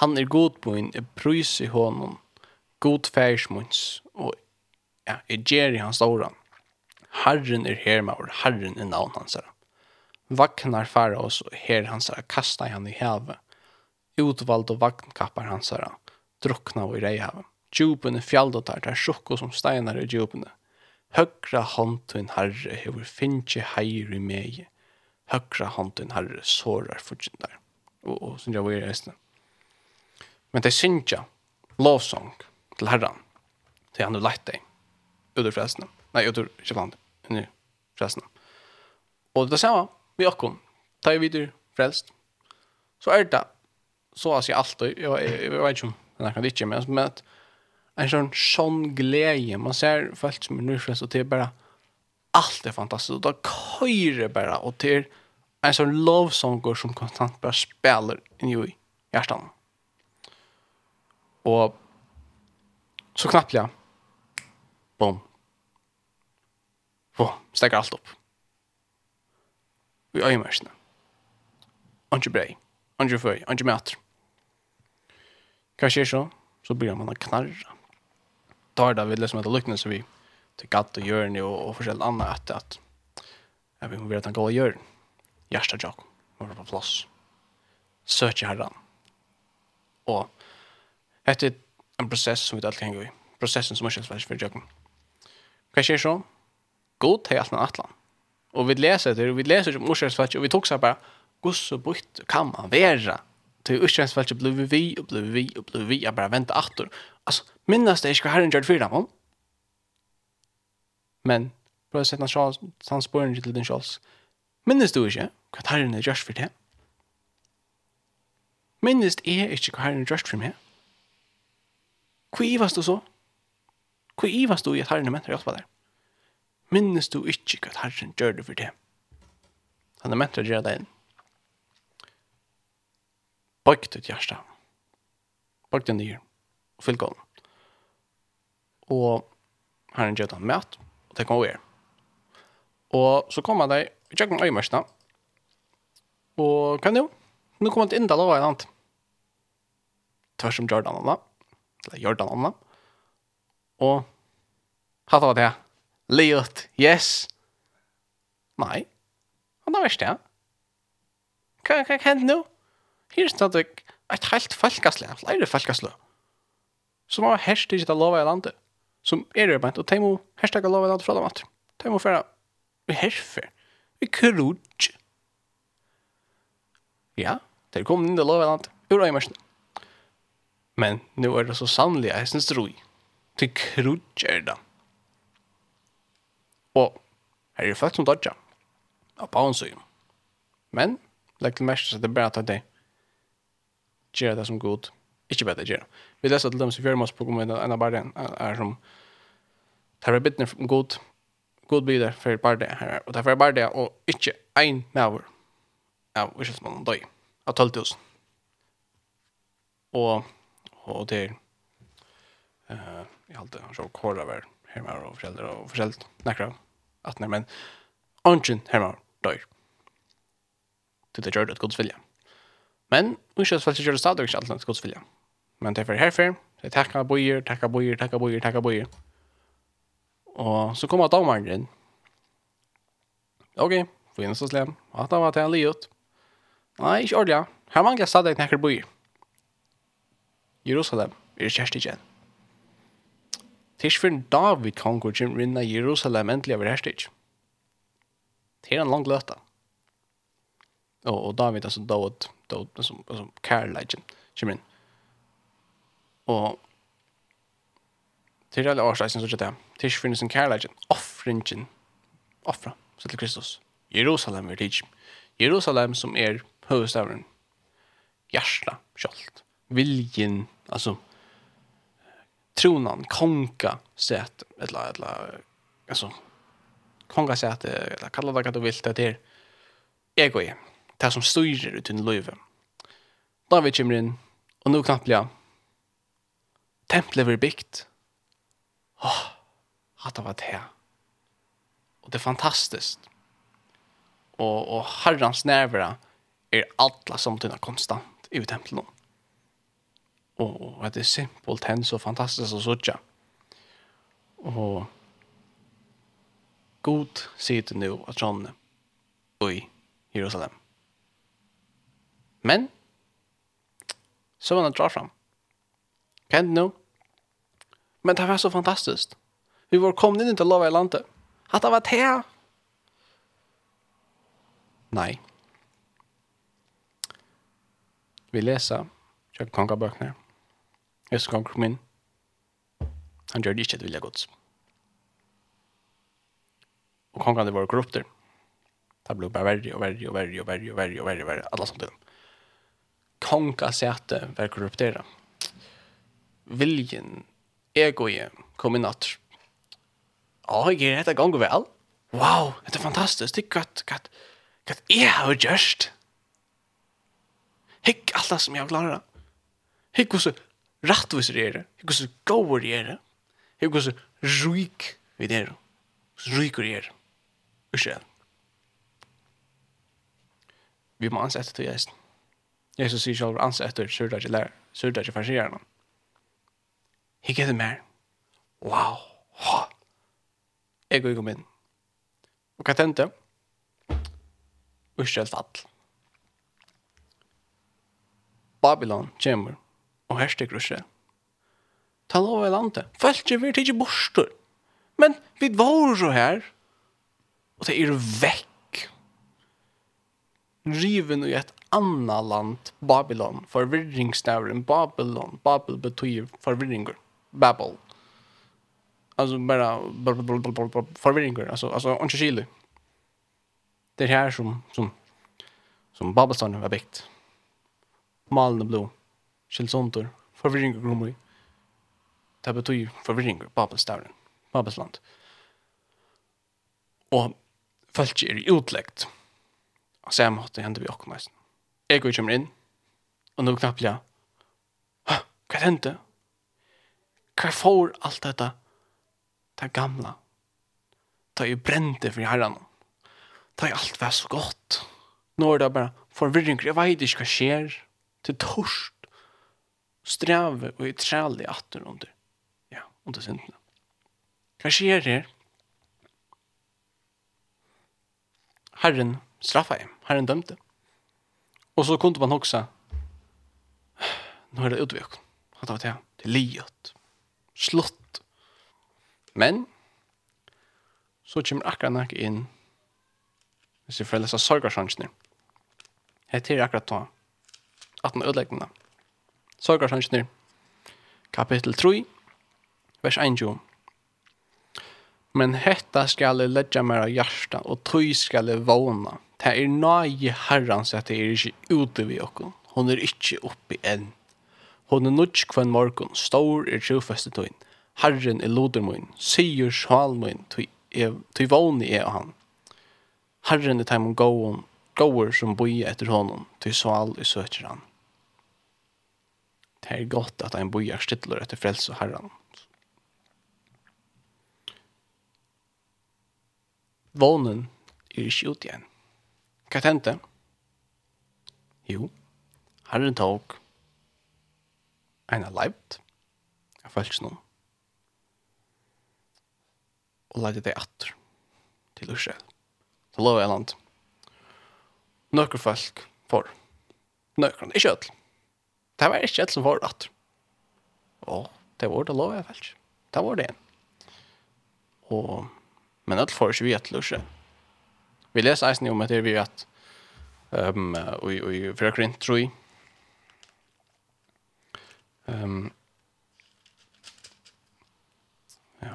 Han er god moin, er prys i honom, god færs moins, og ja, er gjer i hans ståran. Herren er hermaur, herren er navn hans herra. Vaknar fara oss, og her hans herra kasta han i hev. Utvald og vagnkappar hans herra, drukna og i reihav. Djupen er fjaldotar, der sjokko som steinar i djupene Høgra håndtun herre hefur finnje heir i mei. Høgra håndtun herre sårar fudjindar. Og, og synsja vi er eisne. Men det synsja lovsong til herran. Til han er leit deg. Udur frelsene. Nei, udur ikke blant. Nu, frelsene. Og det samme vi okkom. Ta i vidur frelst. Så er det så at jeg alltid, jeg, jeg, jeg, vet ikke om, det kan ikke, men, men at en sånn sånn glede. Man ser folk som er nyfiken og det er bara alt er fantastiskt. Och da köjer bara och det er en sånn lovsånger som konstant bara spelar inn i hjärtan. Och så knappt ja. Bom. Bom. stekker allt upp. Vi är ju märkna. Anke brej. Anke föj. Anke mäter. Kanske så. Så börjar man å knarra tar det vid liksom att lukna så vi till gatt och görni och, och försällt annat att att jag vill veta att gå och gör hjärsta jag var på plats i herran och det är en process som vi alltid kan gå i processen som är självfärs för jag Hva skjer så? God til atlan atlan. Og vi leser det, og vi leser om ursjønsfallet, og vi tok seg bare, gus og bytt kan man være? Til ursjønsfallet ble vi vi, og ble vi vi, og ble vi, jeg bare venter atter. Altså, Minnes det ikke hva herren gjør det fyrir dem. Men, prøv å sette han spørning til din sjåls. Minnes du ikke hva herren gjør for det? Minnes jeg ikke hva herren gjør for meg? Hvor ivast du så? Hvor ivast du i at herren er menn har hjulpet deg? Minnes du ikke hva herren gjør det for det? Han er menn til å gjøre deg inn. Bøk ditt hjerte. Bøk den nyr. Og fyll gående og herren gjør han mat, og det kommer over. Og så kommer de, vi tjekker med øyemørsene, og hva er det jo, nå kommer det inn til å lave en annet. Tvers om Jordan og da, eller Jordan Anna, og hatt av det, Liot, yes, nei, han er verst det, hva kan hende nå? Her er stadig et helt falkasle, flere falkasle, som har herst ikke til å lave en annet som er det bant, og de må hashtagga lov eller fra dem at. De må færa vi herfer, vi kurudj. Ja, det er kommet inn i lov eller i øymersen. Men nu er det så sannlig jeg synes roi. Til krudj er det. Og her er folk som dodja. Av på. Men, legg til mest, så det er bare at det gjør det som god. Ikke bedre gjør. Vi leser til dem som fjerde masse på kommunen, en av bare er som tar vi bittene god, god byder for bare det her, og tar er bare det, og ikke en maver av uskyldsmannen døy, av 12 000. Og, og det er, uh, jeg halte han så kåre over hermer og foreldre og foreldre, nekker at nei, men ungen hermer døy Til det gjør det et godsvilje. Men, uskyldsfellet gjør det stadig ikke alt annet godsvilje. Men det er for herfer. Det er takka bojer, takka bojer, takka bojer, takka bojer. Og så kommer dommeren inn. Ok, får inn så slem. At han var til en liot. Nei, ikke ordentlig. Her mangler stadig nekker bojer. Jerusalem er kjæreste igjen. Tish for David kongur kjem rinna Jerusalem endelig over herstig. Det er en lang løta. Og, og David, altså David, David, altså, altså Karl, kjem inn. Og til alle årsreisen så det til ikke finnes en kærleikken, offringen, offra, så til Kristus. Jerusalem er tids. Jerusalem som er høvestavren, hjertla, kjolt, viljen, altså, tronan, konga, set, eller, eller, altså, konga set, eller kalla det hva du vil, det er egoet, det som styrer ut i løyve. David kommer inn, og nå knappt, ja, Templet blir byggt. Åh, oh, hatt av at det Og det er fantastisk. Og, og herrens nervera er alla samtidig konstant i templet nå. Og, og det er simpelt hen så fantastiskt å sutja. Og god sitter nu at trådene i Jerusalem. Men så var han drar fram. Kjent nå. Men det var så fantastiskt. Vi var kommet inn til lova i landet. At det var det. Nei. Vi leser kjøk kongabøkene. bøkene. Jeg skal kan komme inn. Han gjør det ikke et vilja gods. Og kongene var korrupter. Det ble bare verre og verre og verre og verre og verre og verre og verre alle samtidig. Konga sete var korrupteret viljen, egoje, kom inn at Åh, jeg er dette ganger vel. Wow, det er fantastisk. Det er godt, godt, godt jeg har gjørst. Hikk alt det som jeg har klarer. Hikk hos rettvis det er. Hikk hvordan gåver det er. Hikk hvordan ryk vi det er. Ryk det er. Ursel. Vi må ansette til Jesus. Jesus sier selv ansette til sørdags lærer, sørdags farsierne. Jeg gikk mer. Wow. Ha. Jeg går kom inn. Og hva tente? Israel fall. Babylon kommer og hersker Israel. Ta lov i landet. Følger vi til ikke borster. Men vi var så her. Og det er vekk. Riven i et annet land, Babylon. Forvirringsnævren, Babylon. Babel betyr forvirringer. Babel. Alltså bara förvirringar. Alltså, alltså inte kylig. Det här som, som, som Babelstan har byggt. Malen och blå. Kjellsontor. Förvirringar kommer i. Det betyder förvirringar. Babelstaden. Babelsland. Och folk är utläggt. Och sen måste det hända vi också nästan. Jag går och kommer in. Och nu knappt jag. Hå, vad? Hva får alt dette? Det gamla. Det er brente for herren. Det er alt vært så godt. Nå er det bare forvirring. Jeg vet ikke hva skjer. Til torst. Strave og i trælig atter under. Ja, under syndene. Hva skjer her? Herren straffa jeg. Herren dømte. Og så kunde man også Nå er det utviklet. Det var det. Det er livet slutt. Men, så kommer akkurat nok inn hvis vi får lese sorgarsjansene. Hette er akkurat da, at den ødeleggende. Sorgarsjansene, kapittel 3, vers 1. Men hetta skal jeg ledja mer av hjärsta, og tøy skal jeg våna. Det er nøye herrans at det er ikke ute vi okkur. Hon er ikke oppe enn. Hon er nudj kvann morgon, stor er sjufeste tøyn. Herren er loder mun, sier sjal mun, tøy våni er han. Herren er teimon gåon, gåor som boi etter honom, tøy sval er søkjer han. Det er godt at ein boi er stittler etter frelse og herran. Vånen er ikke ut igjen. Hva tente? Jo, herren tåg en er leipt, av falskene, og leide det atter til Ursel Så lov jeg land. Nøkker folk for. Nøkker, ikke ødel. Det var ikke ødel som var atter. Og det var det lov jeg falsk. Det var det. Og, men ødel får ikke vi til Ursel Vi leser eisen om at det er vi at um, og, og, og, og, og, og, Ehm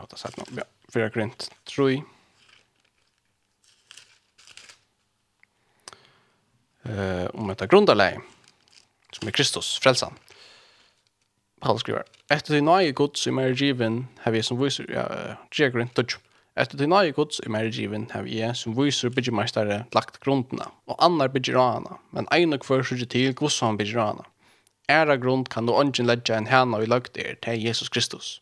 det har sagt något. Ja, fyra grint. Troi. Eh, om ett grundarläge som er Kristus, frälsan. Paul skriver, Etter til nøye gods i mer given har vi som viser, ja, tje grunn dødj. Etter til nøye gods i mer given har vi som viser byggemestare lagt grunnene, og annar bygger men ein og hver sørger til hvordan han bygger ära grund kan då ungen lägga en hänna i lagt er till Jesus Kristus.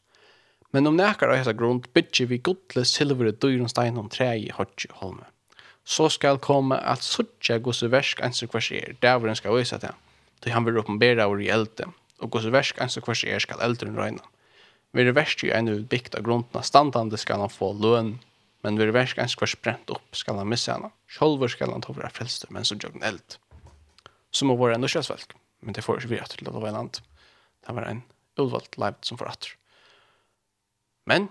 Men om näkar av hela grund bygger vi godle silver och stein om trä i hodje holme. Så skal komme at suttje gosse versk ens og kvars er, dæveren skal vise det, då han vil oppenbera vår i elde, og gosse versk ens og kvars er skal eldren røyna. Vire versk jo enn utbygt av grundna standande skal han få løn, men vire versk ens kvars brent opp skal han missa henne, sjolver skal han ta vare frelste, men så jøgn eld. Som å våre norskjøsvelk men det får ikke vi etter til at det var land. Det var en utvalgt leib som får atter. Men,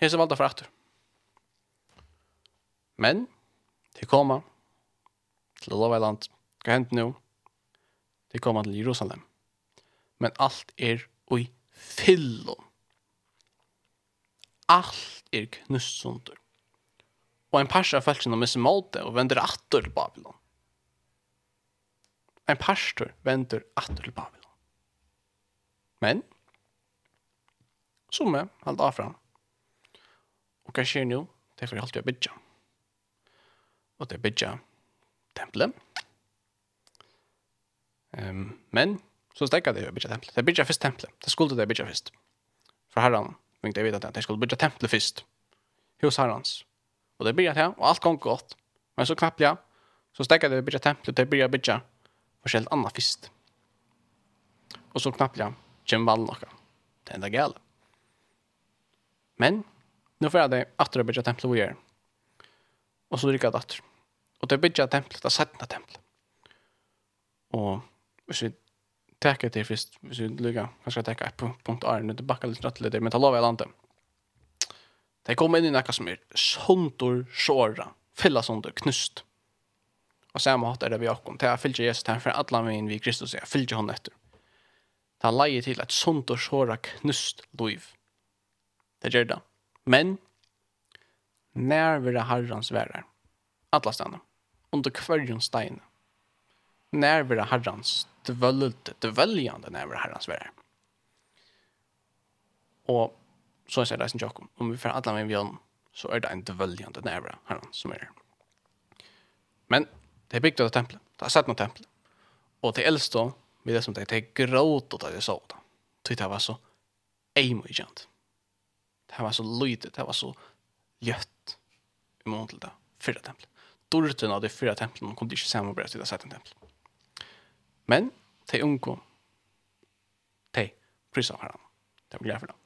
her som valgte for atter. Men, de koma til Lovai land. Hva hendte nå? De koma til Jerusalem. Men alt er ui fyllom. Alt er knussunder. Og en parsa av fælsen og måte og vender atter til Babylon en pastor venter atter til Babylon. Men, som er halvt av fram, og hva skjer nå? Det er for alltid å bygge. Og det er bygge tempelet. Um, men, så stekker det å bygge tempelet. Det er bygge først tempelet. Det skulle det bygge først. For herren, vinkte jeg vite at de skulle bygge tempelet først. Hos herrens. Og det bygge til, og alt kom godt. Men så knapp jeg, så stekker det å bygge tempelet, det bygge bygge tempelet forskjellig annet fyrst. Og så knappelig kommer valg noe. Det er enda gale. Men, nå får jeg det atter å bygge tempelet vi gjør. Og så drikker jeg det atter. Og det bygger tempelet, det er settende tempelet. Og hvis vi teker til først, hvis vi lykker, kanskje jeg teker på punkt A, nå tilbake litt rett til det, men ta lov i landet. Det kommer inn i noe som er såntor, såra, fylla såntor, knust. Og samme hatt er det vi akkom. Det er fylgje Jesus, det er for alle min vi Kristus, jeg fylgje hon etter. Det er leie til et sunt og såra knust liv. Det gjør det. Men, nær vi det herrens være. Alla stannar. Under kvarjon stein. Nær vi det herrens dvöljande, dvöljande nær vi det herrens være. Og så säger det som Jakob, Om vi får alla min vi så er det en dvöljande nær vi det herrens som er. Men, Det bygde av templet. Det har sett noe tempel. Og til eldst da, vi det som det, det er gråt av det så da. Så det var så eimøyjant. Det var så lydet, det var så gjøtt i mån til det fyrre templet. Dorten av de fyrre templene kom de ikke sammen med til det sette tempel. Men, de unge, de prysene for dem. Det var glede for dem.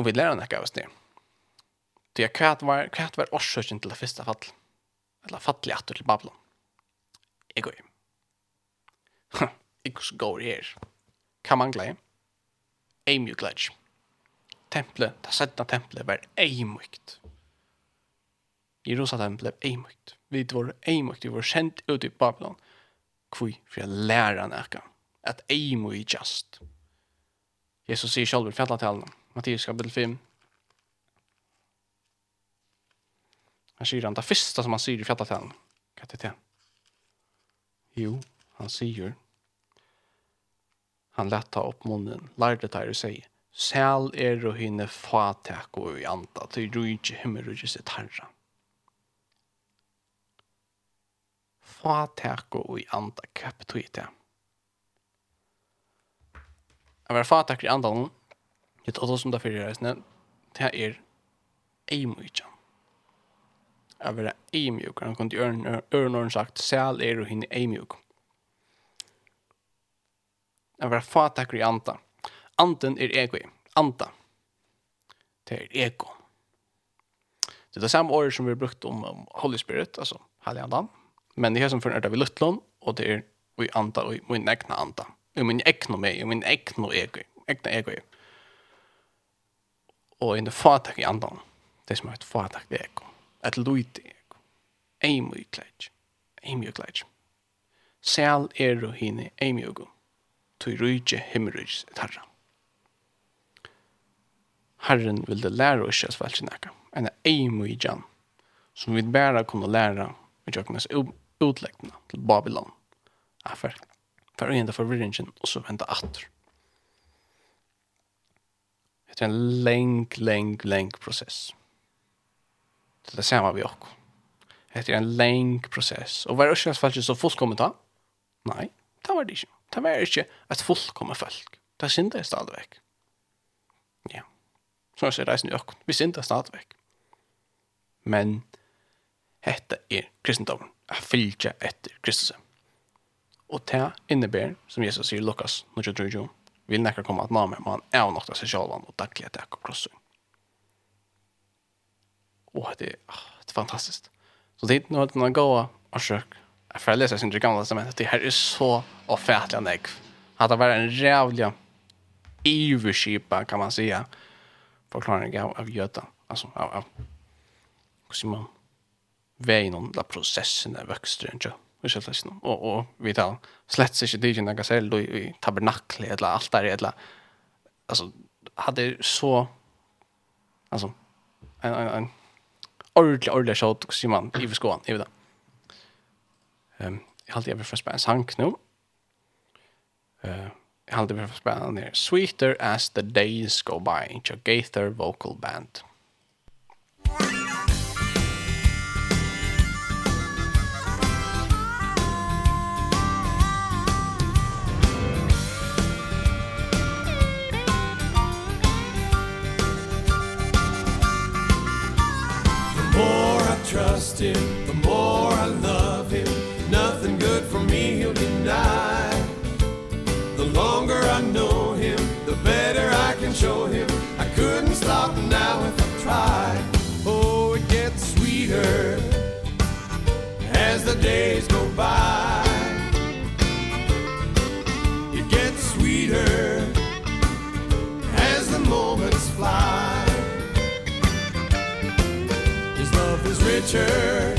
Og vi lærer nekka av oss det. Det er hva var, hva var årsøkjen til det første fallet eller fattelig atter til Babylon. Jeg går hjem. Jeg går her. Hva mangler jeg? Eimjuk gledj. Tempelet, det sedna tempelet, var eimjukt. Jerusalem ble mykt. Vi var eimjukt, vi var kjent ut i Babylon. Kvui, for jeg lærer nekka. At eimjukt just. Jesus sier selv i fjallatalen, Mattias kapitel 5, Han sier han, det første som han sier i fjallatalen. Hva er det? til? Jo, han sier, han letta opp munnen, lærde der og sier, Sel er og hinne fatek og i anda, til rujtje himmel og sitt herra. Fatek og i anda, hva betyr det? Jeg var fatek i anda, det er også som det fyrir reisende, det er eimujtjan. Å være eimjuk, Han kunde göra örnåren sagt, säl är och hinne Å være vara i anta. Anten er ego. Anta. Det er ego. Det er det samme året som vi har brukt om, om Holy Spirit, alltså Hallig Andan. Men det är som förnörda vi Luttlån, och det är i anta, og i min egna anta. I min egna mig, i min egna ego. Egna ego. Och i den i andan. Det er som ett i ego at luite ego. Eimu i klej. Eimu i klej. Sel er og hine eimu ego. Tui rujtje himmerujtje tarra. Herren vil det lære oss at svelge nekka. En eimu i jan, som vi bæra kunne lære i tjøkkenes utlegna til Babylon. Afer, for enda forvirringen, og så venda atter. Det er en leng, leng, leng prosess til det samme vi også. Det er en lang prosess. Og var det ikke faktisk så fullkommet da? Nei, det var det ikke. Det var ikke et fullkommet folk. Det synder jeg stadigvæk. Ja. Så jeg ser reisen i økken. Vi synder stadigvæk. Men dette er kristendommen. Jeg fylger etter Kristus. Og det innebærer, som Jesus sier Lukas, når jeg tror jo, vil nekker komme at name, man er nok til seg selv og daglig etter jeg kommer krosset och det är fantastiskt. Så det är något när gå og sök. Jeg får lese sin gamla testament. Det här är så offentliga näck. Att det var en rævlig iverskipa, kan man säga. forklaring av, av Göta. Alltså av, av hur ser man vägen om där processen av växter inte. Vi ska lese någon. Och, og vi tar slett ikke det jag noe selv i tabernaklet eller allt där eller alltså hade så alltså en en en ordentlig, ordentlig shot, sier man, i skåen, i det. Um, jeg halte jeg vil få spille en sang nå. Uh, jeg halte jeg vil få spille den her. Sweeter as the days go by, Joe Gaither Vocal Band. Sweeter the trust him. The more I love him Nothing good for me he'll deny. The longer I know him The better I can show him. I couldn't stop now if I tried. Oh, it gets sweeter As the days go by. It gets sweeter As the moments fly. richer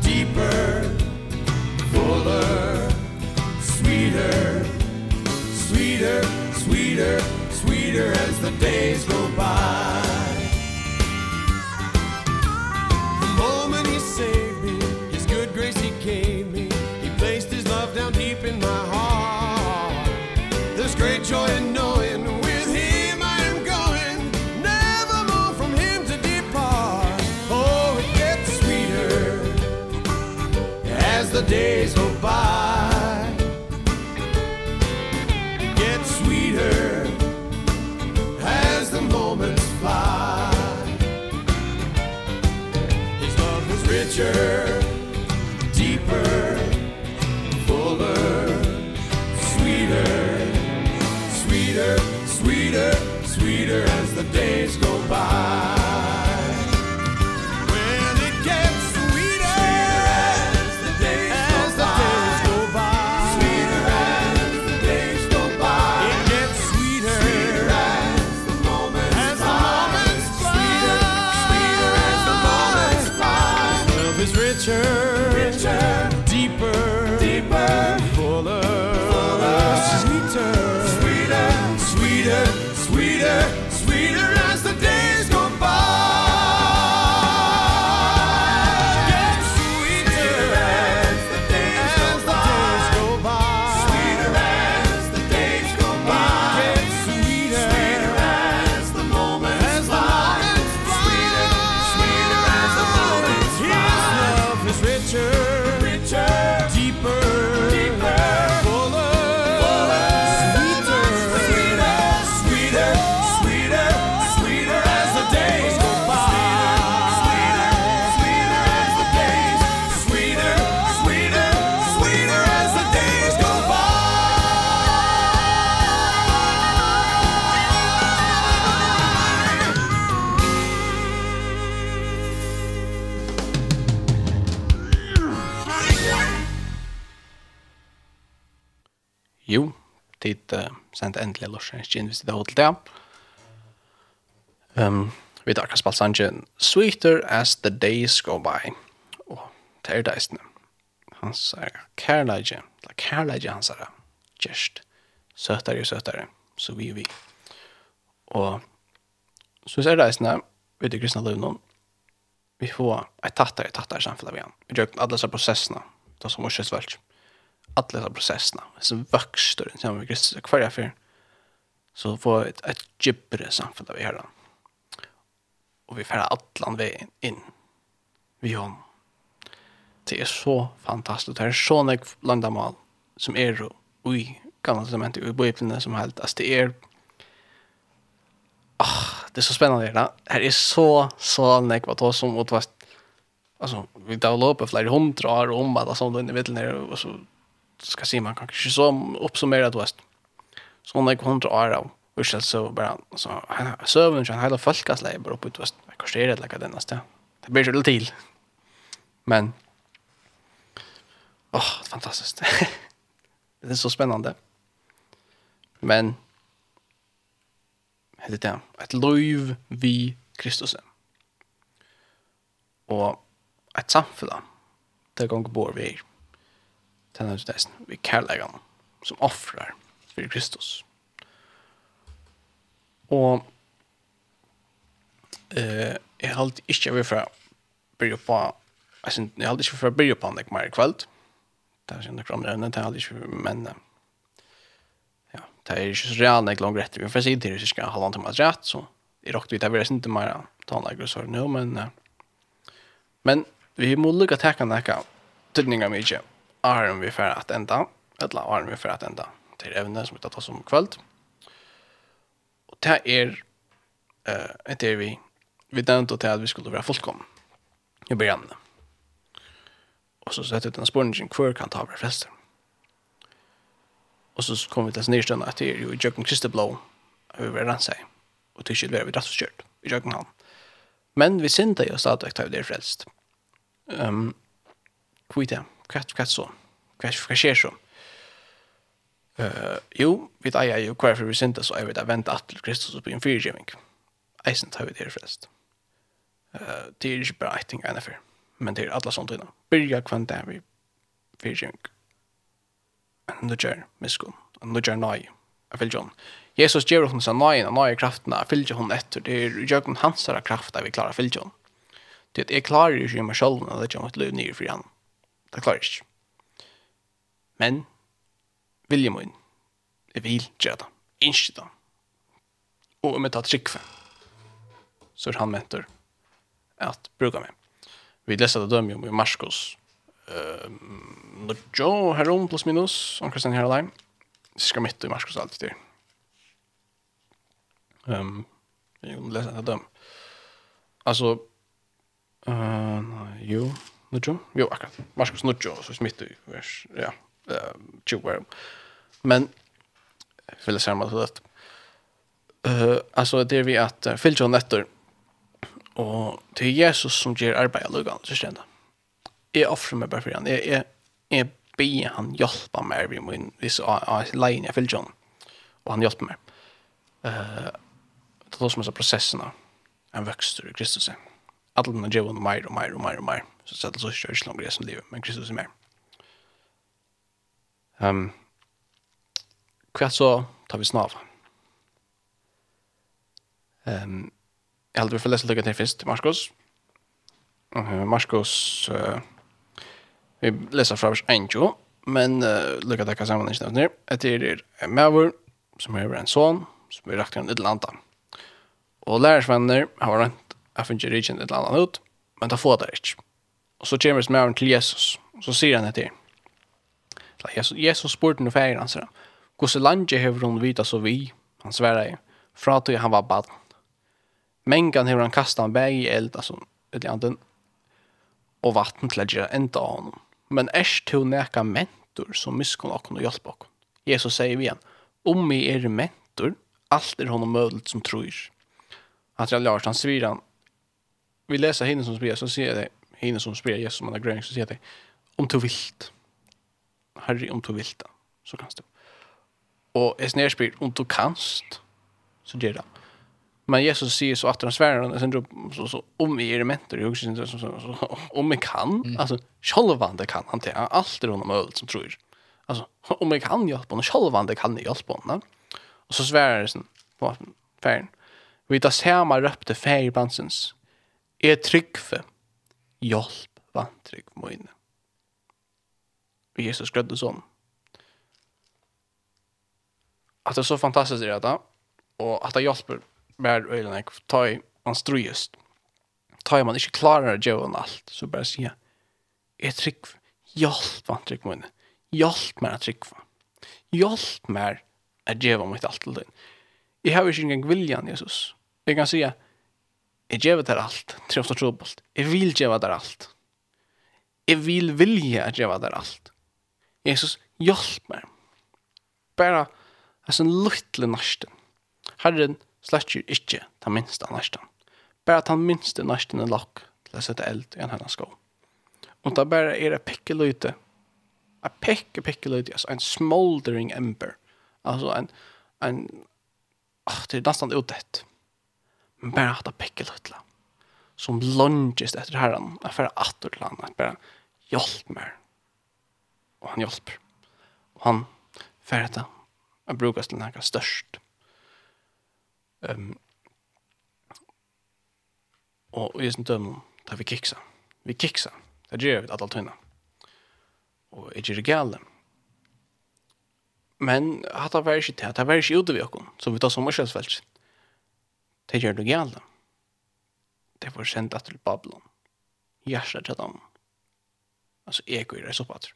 deeper fuller sweeter sweeter sweeter sweeter as the days go by. sent endelig lorsen ikke inn hvis det er holdt det. Um, vi tar akkurat spalt sangen Sweeter as the days go by. Og det er deisene. Han sier kærleidje. eller kærleidje han sier. Kjørst. Søtere og søtere. Så vi og vi. Og så er deisene vi du kristna løvnån. Vi får et tattar, et tattar samfunnet vi igjen. Vi gjør alle disse prosessene. Det er som morskjøsveldt alla dessa processerna som växter som vi Kristus kvar för så får ett ett djupare samfund av Herren. Och vi får allan vägen in. Vi har Det är så fantastiskt. Det är så mycket landamal som är oj gamla testamentet och i Bibeln som helt att det är ah det är så spännande det här är så så mycket vad då som åt vad alltså vi downloadar flera hundra år om vad som då i vet när och så ska se man kan ju så uppsummera då. Så hon är hundra år av och så bara så han servern kan hela folkas lever upp utväst. Jag kanske det lika den nästa. Det blir ju till. Men åh, oh, fantastiskt. det är så spännande. Men det är ett liv vi Kristus. Och ett samfund där gång bor vi. Er den er det vi kærleggene som offrar for Kristus. Og eh, jeg halte ikke vi fra byrja på jeg, jeg halte ikke fra byrja på han ikke mer i kveld. Det er ikke noen andre det halte ikke men ja, det er ikke så reale ikke langt rett. Vi får si til det, skal ha langt til meg rett, så jeg råkte vidt, jeg vil ikke mer tannlegger og sånn nå, men men vi må lukke tekkene ikke tilninger mye arm vi för att ända. Eller arm vi för att ända. Till ävne som vi tar oss om kväll. Och det är eh det är vi vi tänkte till att vi skulle vara fullkomna. I början. Och så sätter den spongen kvar kan ta över festen. Och så kom vi till nästa att det är ju i Jöken Kristeblå över Ransaj. Och till kyld vi rätt så kört i Jökenhamn. Men vi synte ju stadigt att vi är frälst. Um, Kvitt kvart kvart så. Kvart kvart sker så. Eh, jo, vi tar ju kvar för vi synda så är vi där vänta att till Kristus på en fyrgivning. Eisen tar vi det först. Eh, det är ju bara I think ena för. Men det är alla sånt innan. Börja kvant där vi fyrgivning. Nu gör miskunn. Nu gör nej. Jag vill John. Jesus ger oss en nej, en nej krafterna. Fylgjer hon etter. Det är ju hans krafter vi klarar fylgjer hon. Det är klarar ju sig med själva. Det kommer ju ett liv nere för honom Det klarer ikke. Men, vilje min, jeg vil gjøre det, ikke det. Og om jeg tar trikve, så er han mentor at bruka meg. Vi leser det dømme om i Marskos, uh, Nå her om plus minus, om Kristian her alene. Vi Skal mitt i Marskos alltid til. Um, vi leser det dømme. Altså, uh, jo, Nudjo? Jo, akkurat. Marcus Nudjo, så smitt i vers, ja, uh, 20 år. Men, jag vill säga mig att uh, alltså det är vi att uh, fylltja och nätter og det er Jesus som ger arbeid av lugan, så känner Jeg offrer meg bare for han. jeg, jeg, jeg ber han hjälpa mig vid min jeg lägen jag fylltja og han hjelper meg. Uh, det er då som är så processerna en vøkster i Kristus. Alla dina djävulen och mer och mer och mer och mer. Så så det så kör inte längre som livet, men Kristus är mer. Ehm um, Kvart så tar vi snav. Um, jeg jag vi får lese lite grann først, Marskos. Uh, Marskos, uh, vi leser fra vers 1 men uh, lucka det kan samman inte ner. Det är en mavor som er en son som er rakt i ett land. Och lärarsvänner har rent jeg finner ikke fungera et eller annet ut, men ta får det ikke. Og så kommer det med til Jesus, og så sier han etter. Jesus, Jesus spurte noe feir, han sier han. Hvordan landet hever hun vita så vi, han sverre i, fra til han var bad. Mengan hever han kastet han vei i eld, altså, ut i anden, og vatten til å gjøre enda av honom. Men ers til neka mentor som miskunn okkon og hjelp okkon. Jesus sier vi igjen, om vi er mentor, alt er honom mødelt som tror. At jeg lars, han svir han, vi leser henne som spyr, så sier det, hina som spyr Jesus om han gröning så säger det om du vilt Harry om du vilt så kan du och är snär spyr om du kanst? Så gör det men Jesus säger så att han svär och sen så så om vi är mentor jag syns så så om vi kan mm. alltså självande kan han det allt är honom öl som tror alltså om vi kan hjälpa honom självande kan ni hjälpa honom och så svär han på färden vi tar samma röpte färgbansens är tryggve hjelp vantrygg mine. Og Jesus grødde sånn. At det er så fantastisk det da, og at det hjelper mer øyne, ta i man strøyest. Ta i man ikke klarer å gjøre alt, så bare sier jeg, jeg trygg, hjelp vantrygg mine. Hjelp meg å trygg. Hjelp meg å gjøre mitt alt til din. Jeg har ikke engang viljan, Jesus. Jeg kan sige, Jeg gjør det alt, trefst og trobult. Jeg vil gjøre det alt. Jeg vil vilje at gjøre det alt. Jesus, hjelp meg. Bare en sånn lytle nørsten. Herren sletter ikke den minste nørsten. Bare den minste nørsten er lakk til å sette eld i en hennes sko. Og da bare er det pikkeløyte. En pikke, pikkeløyte, altså en smoldering ember. Altså en, en, åh, det er nesten utdett men bare bara hatta pekkelhutla som longest efter herran att för att åt landa bare hjelp meg, og han hjelper, og han för detta jeg bruker til några störst ehm um, og i sin döm da vi kiksa. Vi kiksa. Det gjør vi att allt og jeg gjør det gale, men hatta var inte det var ikke ute vi kom så vi tar sommarskjölsfältet Det gjør det gale. Det var sendt at til Babylon. Gjersta til dem. Altså, jeg går i reis opp soppatr.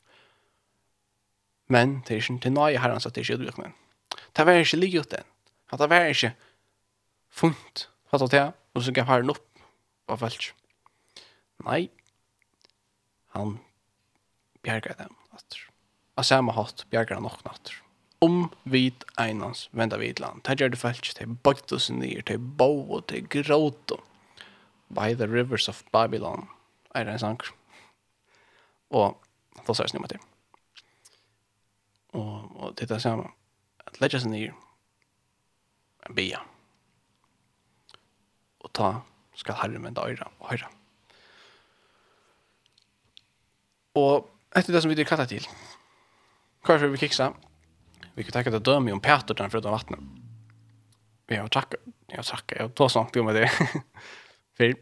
Men det er ikke til nøye herren, så det er ikke utvikling. Det var ikke ligget den. At det var ikke funnet. Hatt av det, og så gav herren opp på felt? Nei, han bjerger dem. At samme hatt bjerger han nok natter om vid einans vända vid land. Det gör det falskt. Det bakt oss ner. Det bo och det gråt. By the rivers of Babylon. Är det en sank. Och då sägs ni med det. Och, och det är samma. Att lägga sig ner. Bia. Och ta ska herren vända öra och höra. Och etter det som vi kallar til, hva er vi kiksa? Vi kan tacka det dömi om Peter den förutom vattnet. Vi har tacka, jag tacka, jag tar snart om det. För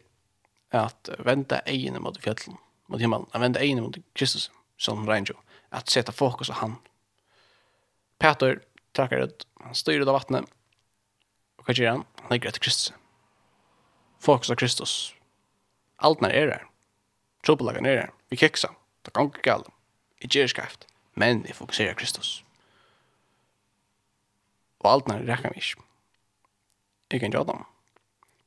att vända egen mot fjällen, mot himmelen, att vända egen mot Kristus som Reinjo, att sätta fokus på han. Peter tackar det, han styr av vattnet. Och vad gör han? Han lägger det Kristus. Fokus på Kristus. Allt när är där. Tropelagen är där. Vi kiksa. Det kan inte galla. I gerskaft. Men vi fokuserar Kristus og alt nær rekker vi ikke. Jeg kan gjøre dem.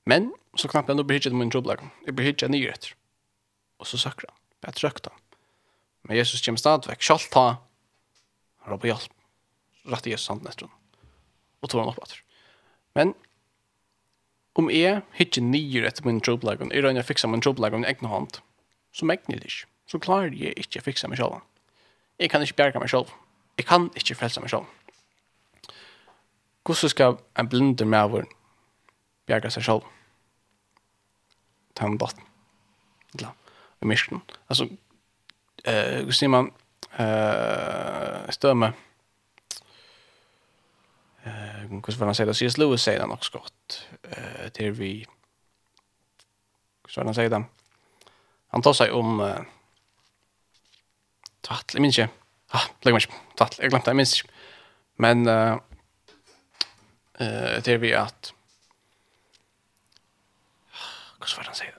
Men så knapt jeg nå blir hittet min troblag. Jeg blir hittet nye etter. Og så søkker han. Jeg trøkte han. Men Jesus kommer stadigvæk. Kjalt ta. Han råper hjelp. Rett Jesus handen etter han. Og tog han opp etter. Men om jeg hittet nye etter min troblag, og jeg rønner jeg fikser min troblag med egne hånd, så megner det ikke. Så klarer jeg ikke å fikse meg selv. Jeg kan ikke bjerge meg selv. Jeg kan ikke frelse meg selv. Hvordan skal en blinde med vår bjerge seg selv? Ta en datten. Ja, i misken. Altså, eh, hvordan sier man eh, stømme? Eh, hvordan var han sier det? C.S. Lewis sier det nok så godt. Eh, til vi... Hvordan var han sier det? Han tar seg om... Uh, Tvattel, jeg minns ikke. Ah, legger meg ikke. Tvattel, jeg glemte, jeg minns ikke. Men... Eh, Eh, det är vi att Vad ska jag säga?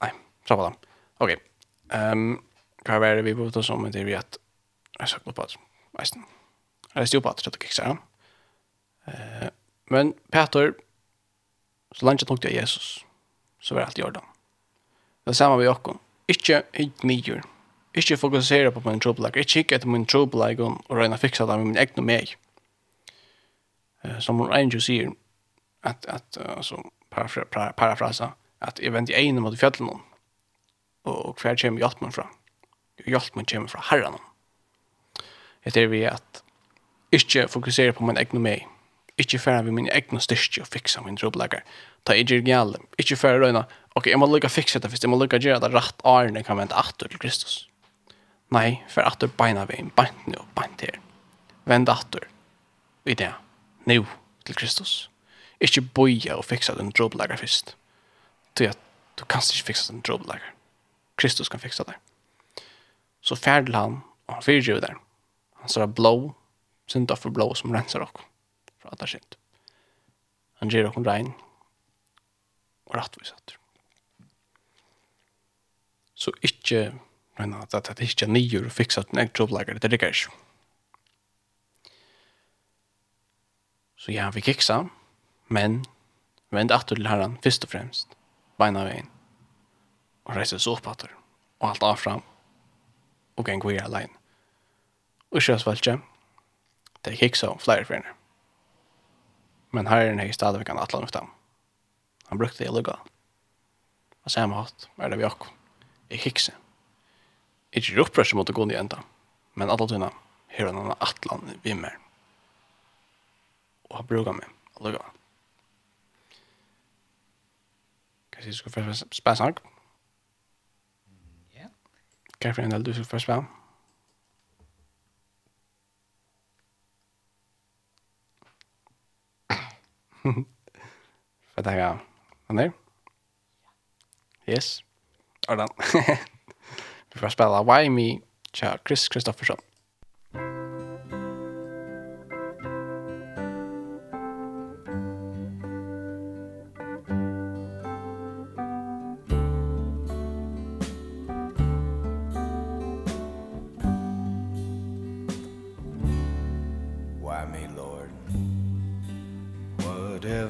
Nej, så var det. Okej. Ehm, kan det vi på oss om det vi att jag ska gå på att nästan. Jag är på att det kickar. Eh, men Peter så länge tog det Jesus så var allt gjort då. Det samma vi också. Inte hit mig. Ikke fokusere på min trobelager, ikke kikke etter min trobelager og røyne fiksa det med min egne meg eh, som hon ändå säger att att alltså parafra, para, parafrasa att event i en mot fjällen och och kvar kommer hjälp man från hjälp man kommer från Herren. Det är vi att inte fokusera på min egna mig. Ikke færa vi min egna styrke og fiksa min troblegger. Ta i ikke gale. Ikke færa røyna. Ok, jeg må lukka fiksa det først. Jeg må lukka gjøre det rett årene kan vente atter til Kristus. Nei, færa atter beina vi veien. Beint nu, beint her. Vend atter. I det nu til Kristus. Ikke boja og fiksa den drobelager først. Til at du kan ikke fiksa den drobelager. Kristus kan fiksa det. Så ferdel han, og han fyrtjøy der. Han sier blå, synd for blå som renser dere fra at det er synd. Han gjør dere regn og rettvisatter. Så ikke, men at det er ikke nyer og fiksa den egen drobelager, det er det ikke. Så ja, vi kiksa, men vend atter til herran, først og fremst, beina veien, og reise oss opp atter, og alt av fram, og geng vi alene. Og sjøsvalgje, det kiksa om flere fyrir. Men herren hei stadigvæk han atlan uftam. Han brukte det lugga. Og samme hatt, er det vi okko. Jeg kiksa. Ikke opprørs mot å gå ned enda, men atlan tunna, her han atlan vi mer og har brukat mig. Alltså jag. skal først för sang? Ja. Kanske en del du ska först vara. För det här. Men det? Yes. Ordan. Vi får spela Why Me Tja, Chris Kristoffersson.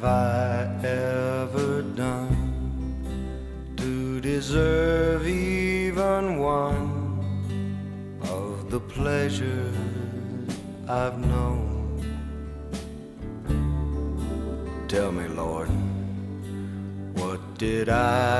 have I ever done. To deserve even one Of the pleasures I've known. Tell me, Lord What did I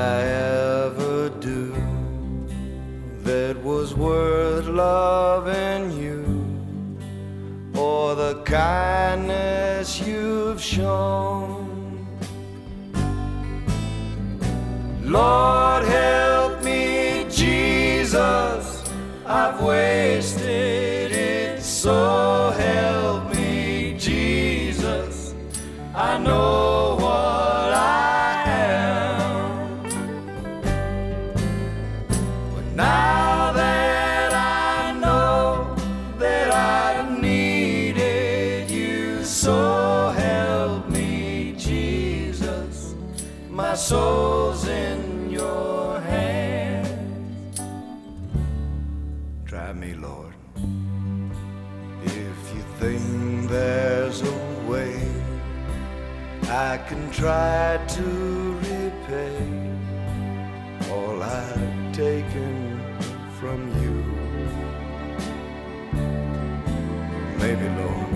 try to repay all I've taken from you. Maybe Lord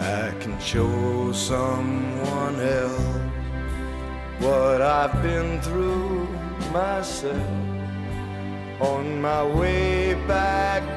I can show someone else what I've been through myself on my way back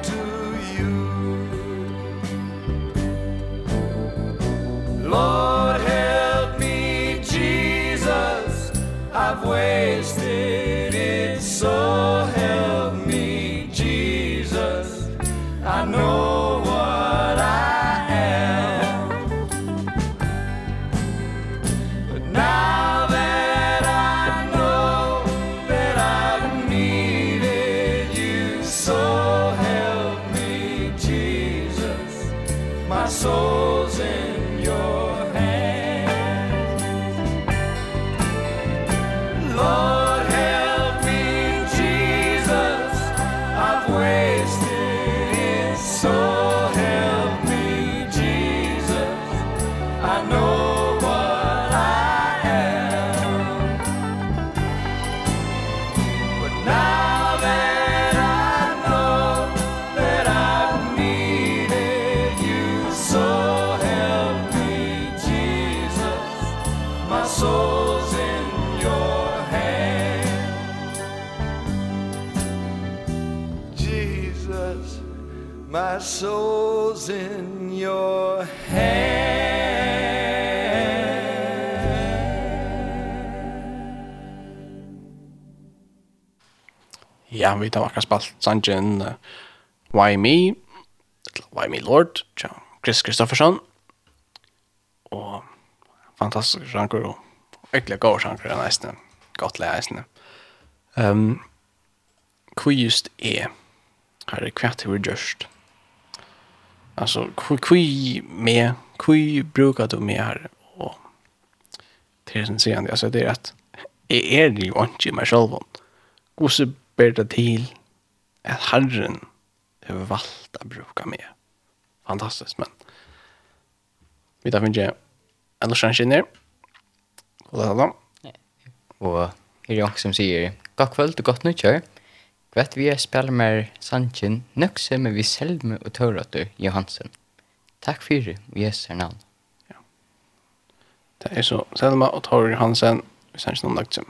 ja, vi tar akkurat spalt sangen uh, Why Me, Why Me Lord, tja, Chris Kristoffersson, og fantastisk sjanker, og virkelig god sjanker, han eisne, godt leie eisne. Um, hvor just er, her er kvart hver gjørst. Altså, hvor med, hvor brukar du med her, og til sin siden, altså det er at, jeg er jo ikke meg selv hvordan ber det til at Herren har valgt å bruke meg. Fantastisk, men vi tar finne en lorsan kjenner. Og det er da. Og her er jo som sier, «God kvöld og godt nødkjør. Vet vi er spiller med Sanchin, nøkse med vi selve og tørrøtter Johansen. Takk for det, og ser navn. Ja. Det er så Selma og Tor Johansen, vi sannsyn om dagtsum.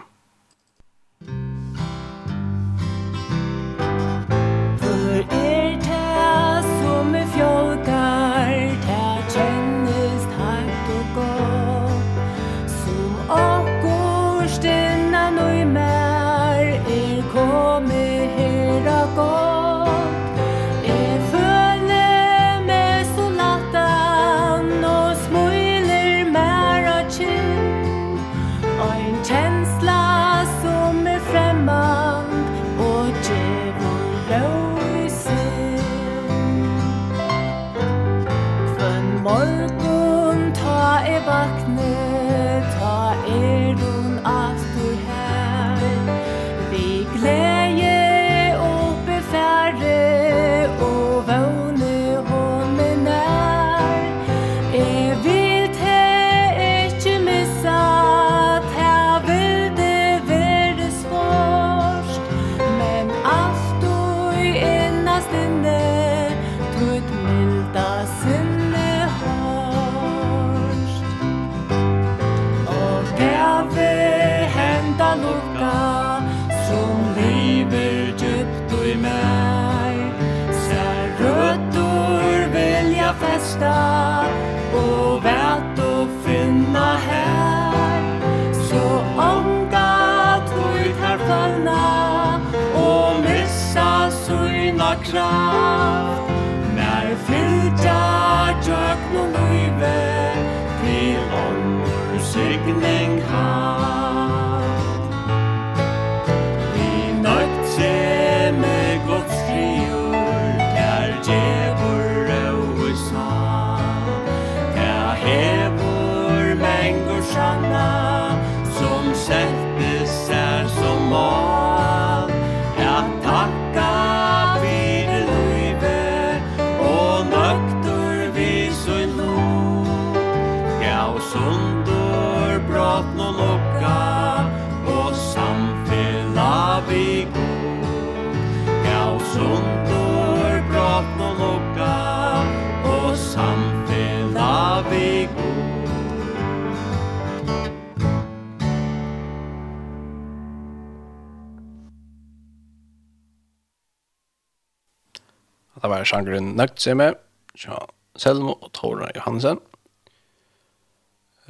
var sjangeren nøgt seg med, så Selmo og Tora Johansen.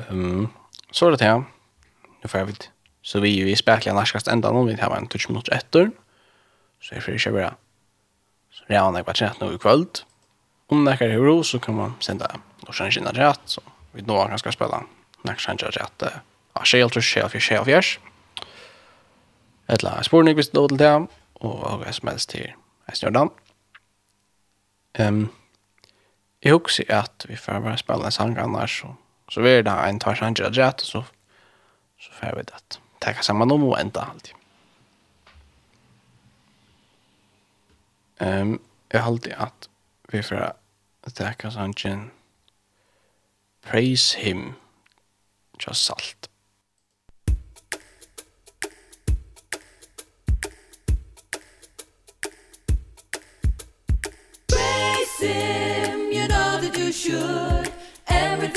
Um, så er det til, nu får jeg vidt. Så vi er jo i spekla norskast enda nå, vi tar en 20 minutter etter. Så jeg får ikke bare så det er jeg bare trett nå i kvöld. Om det er ro, så kan man sende norskast kina tjent, så vi nå kan skal spela norskast kina tjent. Ja, skjel, trus, skjel, fjers, Et eller annet spurning hvis du lov til det, og hva som helst til Esnjordan. Um, jeg husker at vi får bare spille en sang annars, så, så vi er da en tar sanger av rett, så, så får vi det. Takk sammen om og enda alltid. Um, jeg halte at vi får takka sanger Praise Him, just salt.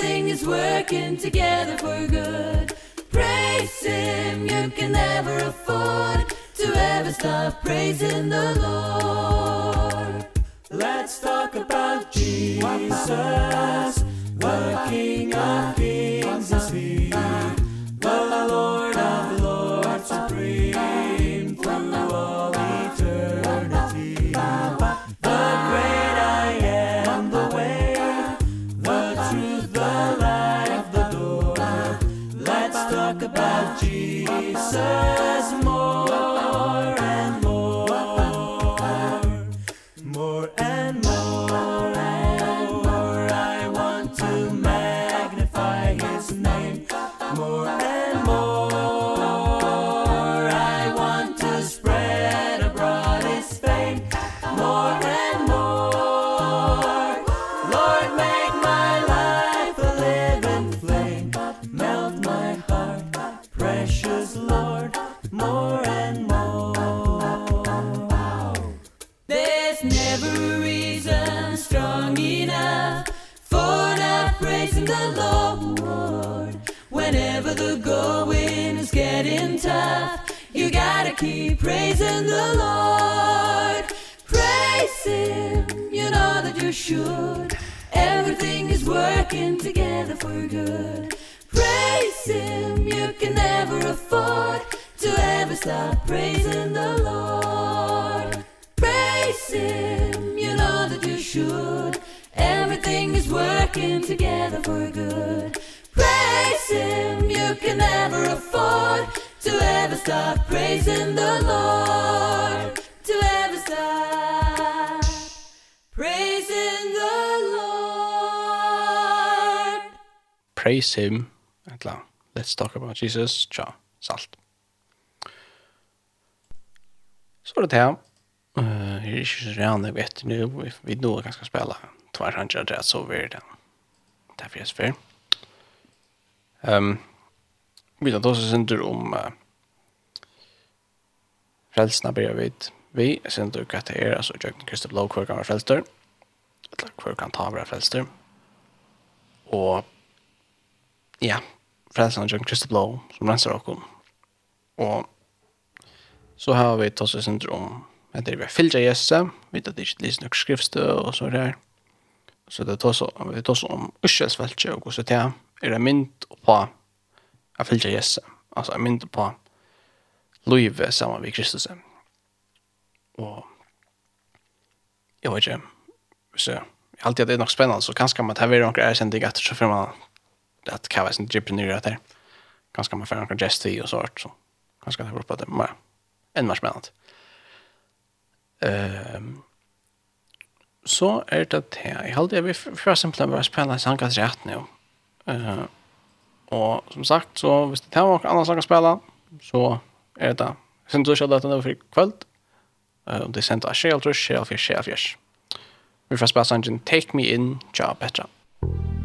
everything is working together for good. Praise him, you can never afford to ever stop praising the Lord. Let's talk about Jesus The King of Kings. Is he The Lord of Lords supreme. praise him, eller let's talk about Jesus, tja, salt. Så er det her. Uh, jeg er ikke så rann, jeg vet nu, vi, vi nå er ganske spela tvær hans adress så vi er det. Det er fjes jeg. Um, vi tar også synder om uh, frelsene blir vidt. Vi synder hva det er, altså Jørgen Kristoff Lov, hver kan være frelster. Eller hver kan ta være frelster. Og ja, frälsaren John Christoph Blow som renser oss. Og så har vi tatt oss syndrom. at det er vi fyllde Jesu, vi tar det ikke lyser nok skriftstø og så der. Så det tar så, vi tar så om urselsfältje och så där. Är det mynt på att fyllde Jesu? Alltså mynt på livet sammen med Kristus. Og jeg vet inte, så jeg alltid at det er nok spennende, så kanskje man tar vidare några erkänningar etter så får man att kavas sin jipnir att där. Ganska man får en gest i och sånt så. Ganska det på det mer. En mars med Ehm så är det att Jag hade vi för exempel bara spela sankas rätt nu. Eh och som sagt så visst det här var andra saker spela så är det sen så kör det för kväll. Eh och det sent att shell to shell för shell Vi får spela sanken Take Me In, job better. Thank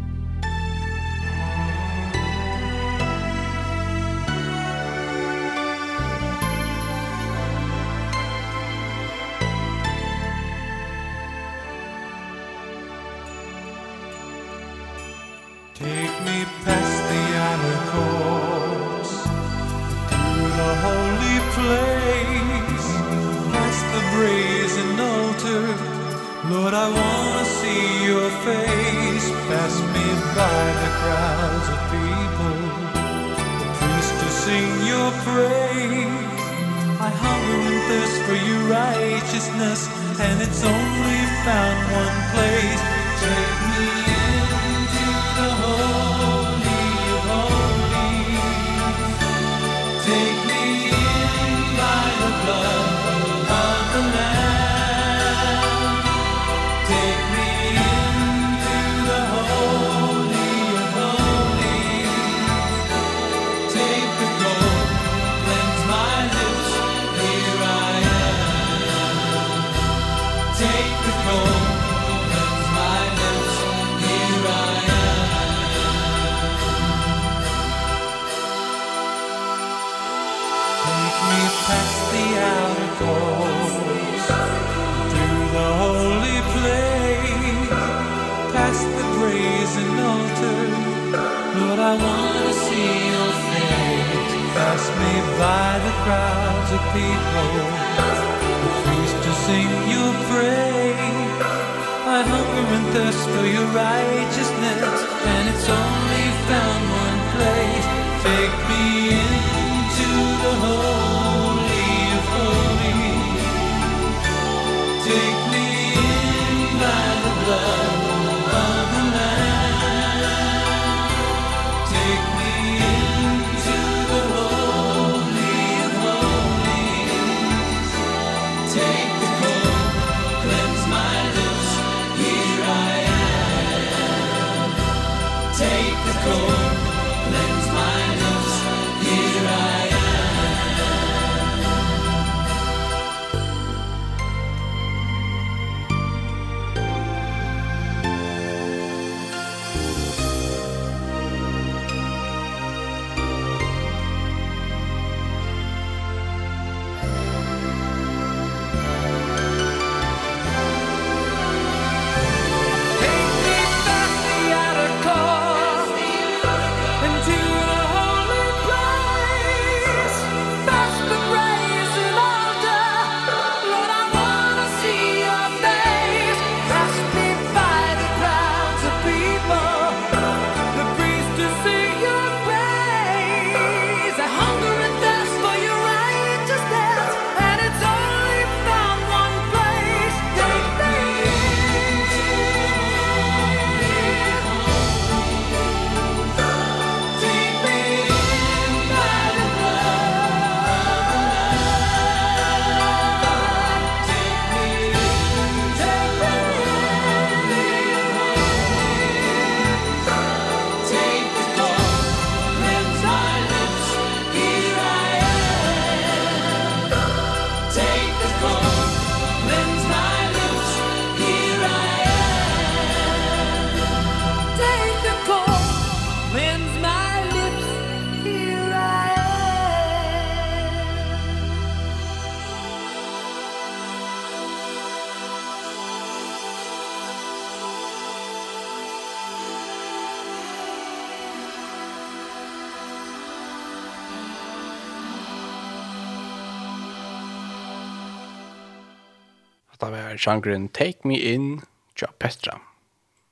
hatta var sjangren Take Me In, Tja Petra.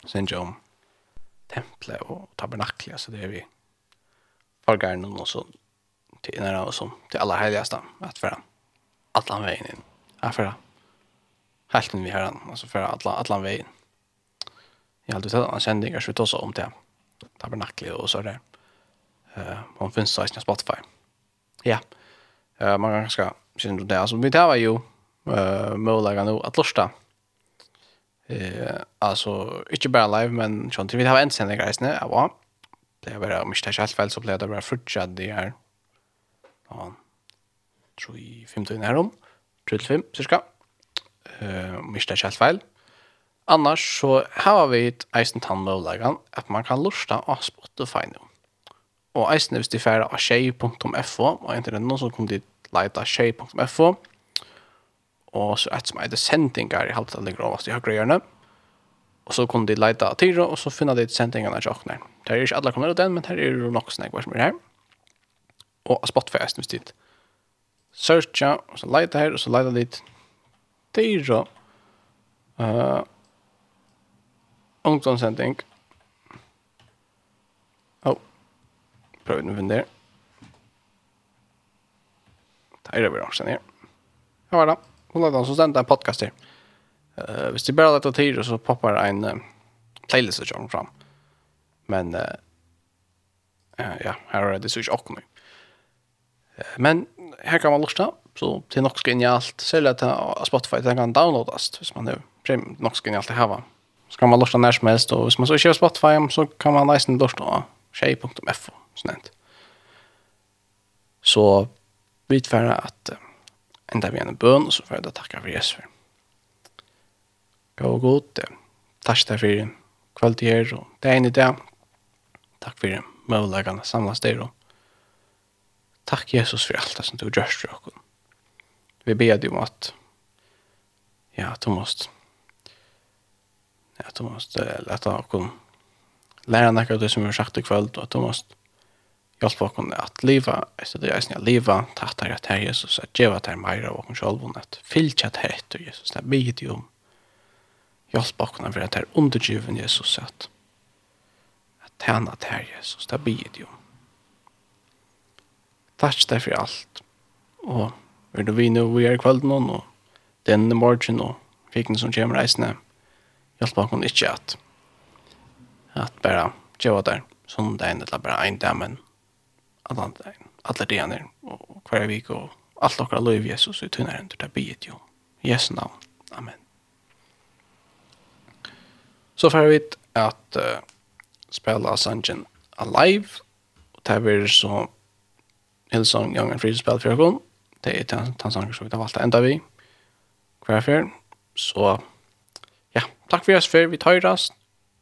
Sen om templet og tabernaklet, så det er vi fargaren og så til innere og så til aller helgaste, at for atlan veien inn. Ja, for helt helten vi herren, altså for atlan, atlan veien. Jeg har hadde sett en kjending, jeg slutt også om det tabernaklet og så er det. Uh, man finnes så ikke Spotify. Ja, uh, man kan ganske kjenne det. Altså, vi tar jo uh, möjliga nu att lusta. Eh, alltså, inte bara live, men sånt. Vi har en sändning här nu, ja. Det är bara, om inte det är helt fel så blir det bara fortsatt det här. Ja, tror i femtiden här om. Tror till fem, cirka. Eh, om inte det är helt fel. Annars så har vi ett eisen tandmöjliga att man kan lusta av Spotify nu. Og eisen er hvis de færre av tjej.fo, og enten er det noen som kommer dit leita tjej.fo, og og så et som er det sendinger i av det overst i høyre hjørne. Og så kunne de leita av Tyra, og så finna de sendingene til åkne. Det er ikke alle kommer ut den, men her er jo nok snakk hva som er her. Og av Spotify er snitt dit. Searcha, og så leita her, og så leita dit Tyra. Uh, Ungdomssending. Åh. Oh. Prøv å finne der. Det er det vi har her. Ja, hva er det? Hon har som stendte en podcast där. Eh, hvis det bara lite tid så poppar en uh, playlist som kommer fram. Men eh uh, ja, här er det så jag Uh, Men här kan man lyssna så det är nog inn in i allt sälja till Spotify den kan downloadas hvis man nu premium nog skal inn i alt det här va. Så kan man lyssna när som helst och hvis man så kör Spotify så kan man nästan lyssna tjej.fo sånt. Så vi tvärar att enda vi en bøn, og så får jeg da takke for Jesus. Gå og god, takk deg for kveld til her, og det er en idé. Takk for møvleggene samlas der, og takk Jesus for alt det som du gjør for oss. Vi ber deg om at, ja, du måst, ja, du måst uh, lette oss lære noe av det som vi har sagt i kveld, og at du måst, hjelpe oss at liva, etter det er eisen at liva, tattar at her Jesus, at djeva til her meira av okkur sjálfun, at fylgja at her etter Jesus, det er bygget jo om hjálpa okkur at det er undergiven Jesus, at at tjena til her Jesus, det er bygget jo om. Takk deg for alt, og vil du vi nå, vi er i kvelden nå, og denne morgen, og fikken som kommer reisende, hjelpe oss ikke at at bara djeva der, sånn det er enn, eller bara ein dag, men allan dagen, de dagen och kvar vik och allt och alla liv Jesus i tunnar under det bit ju. Jesu namn. Amen. Så får vi att uh, spela Sanjen Alive och det blir så Hillsong Young and Free spel för kon. Det är den den sången som vi har valt ända vi. Kvar för så ja, tack för oss för vi tar oss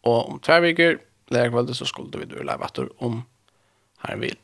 och om två veckor väl det så skulle vi då leva åter om här vill.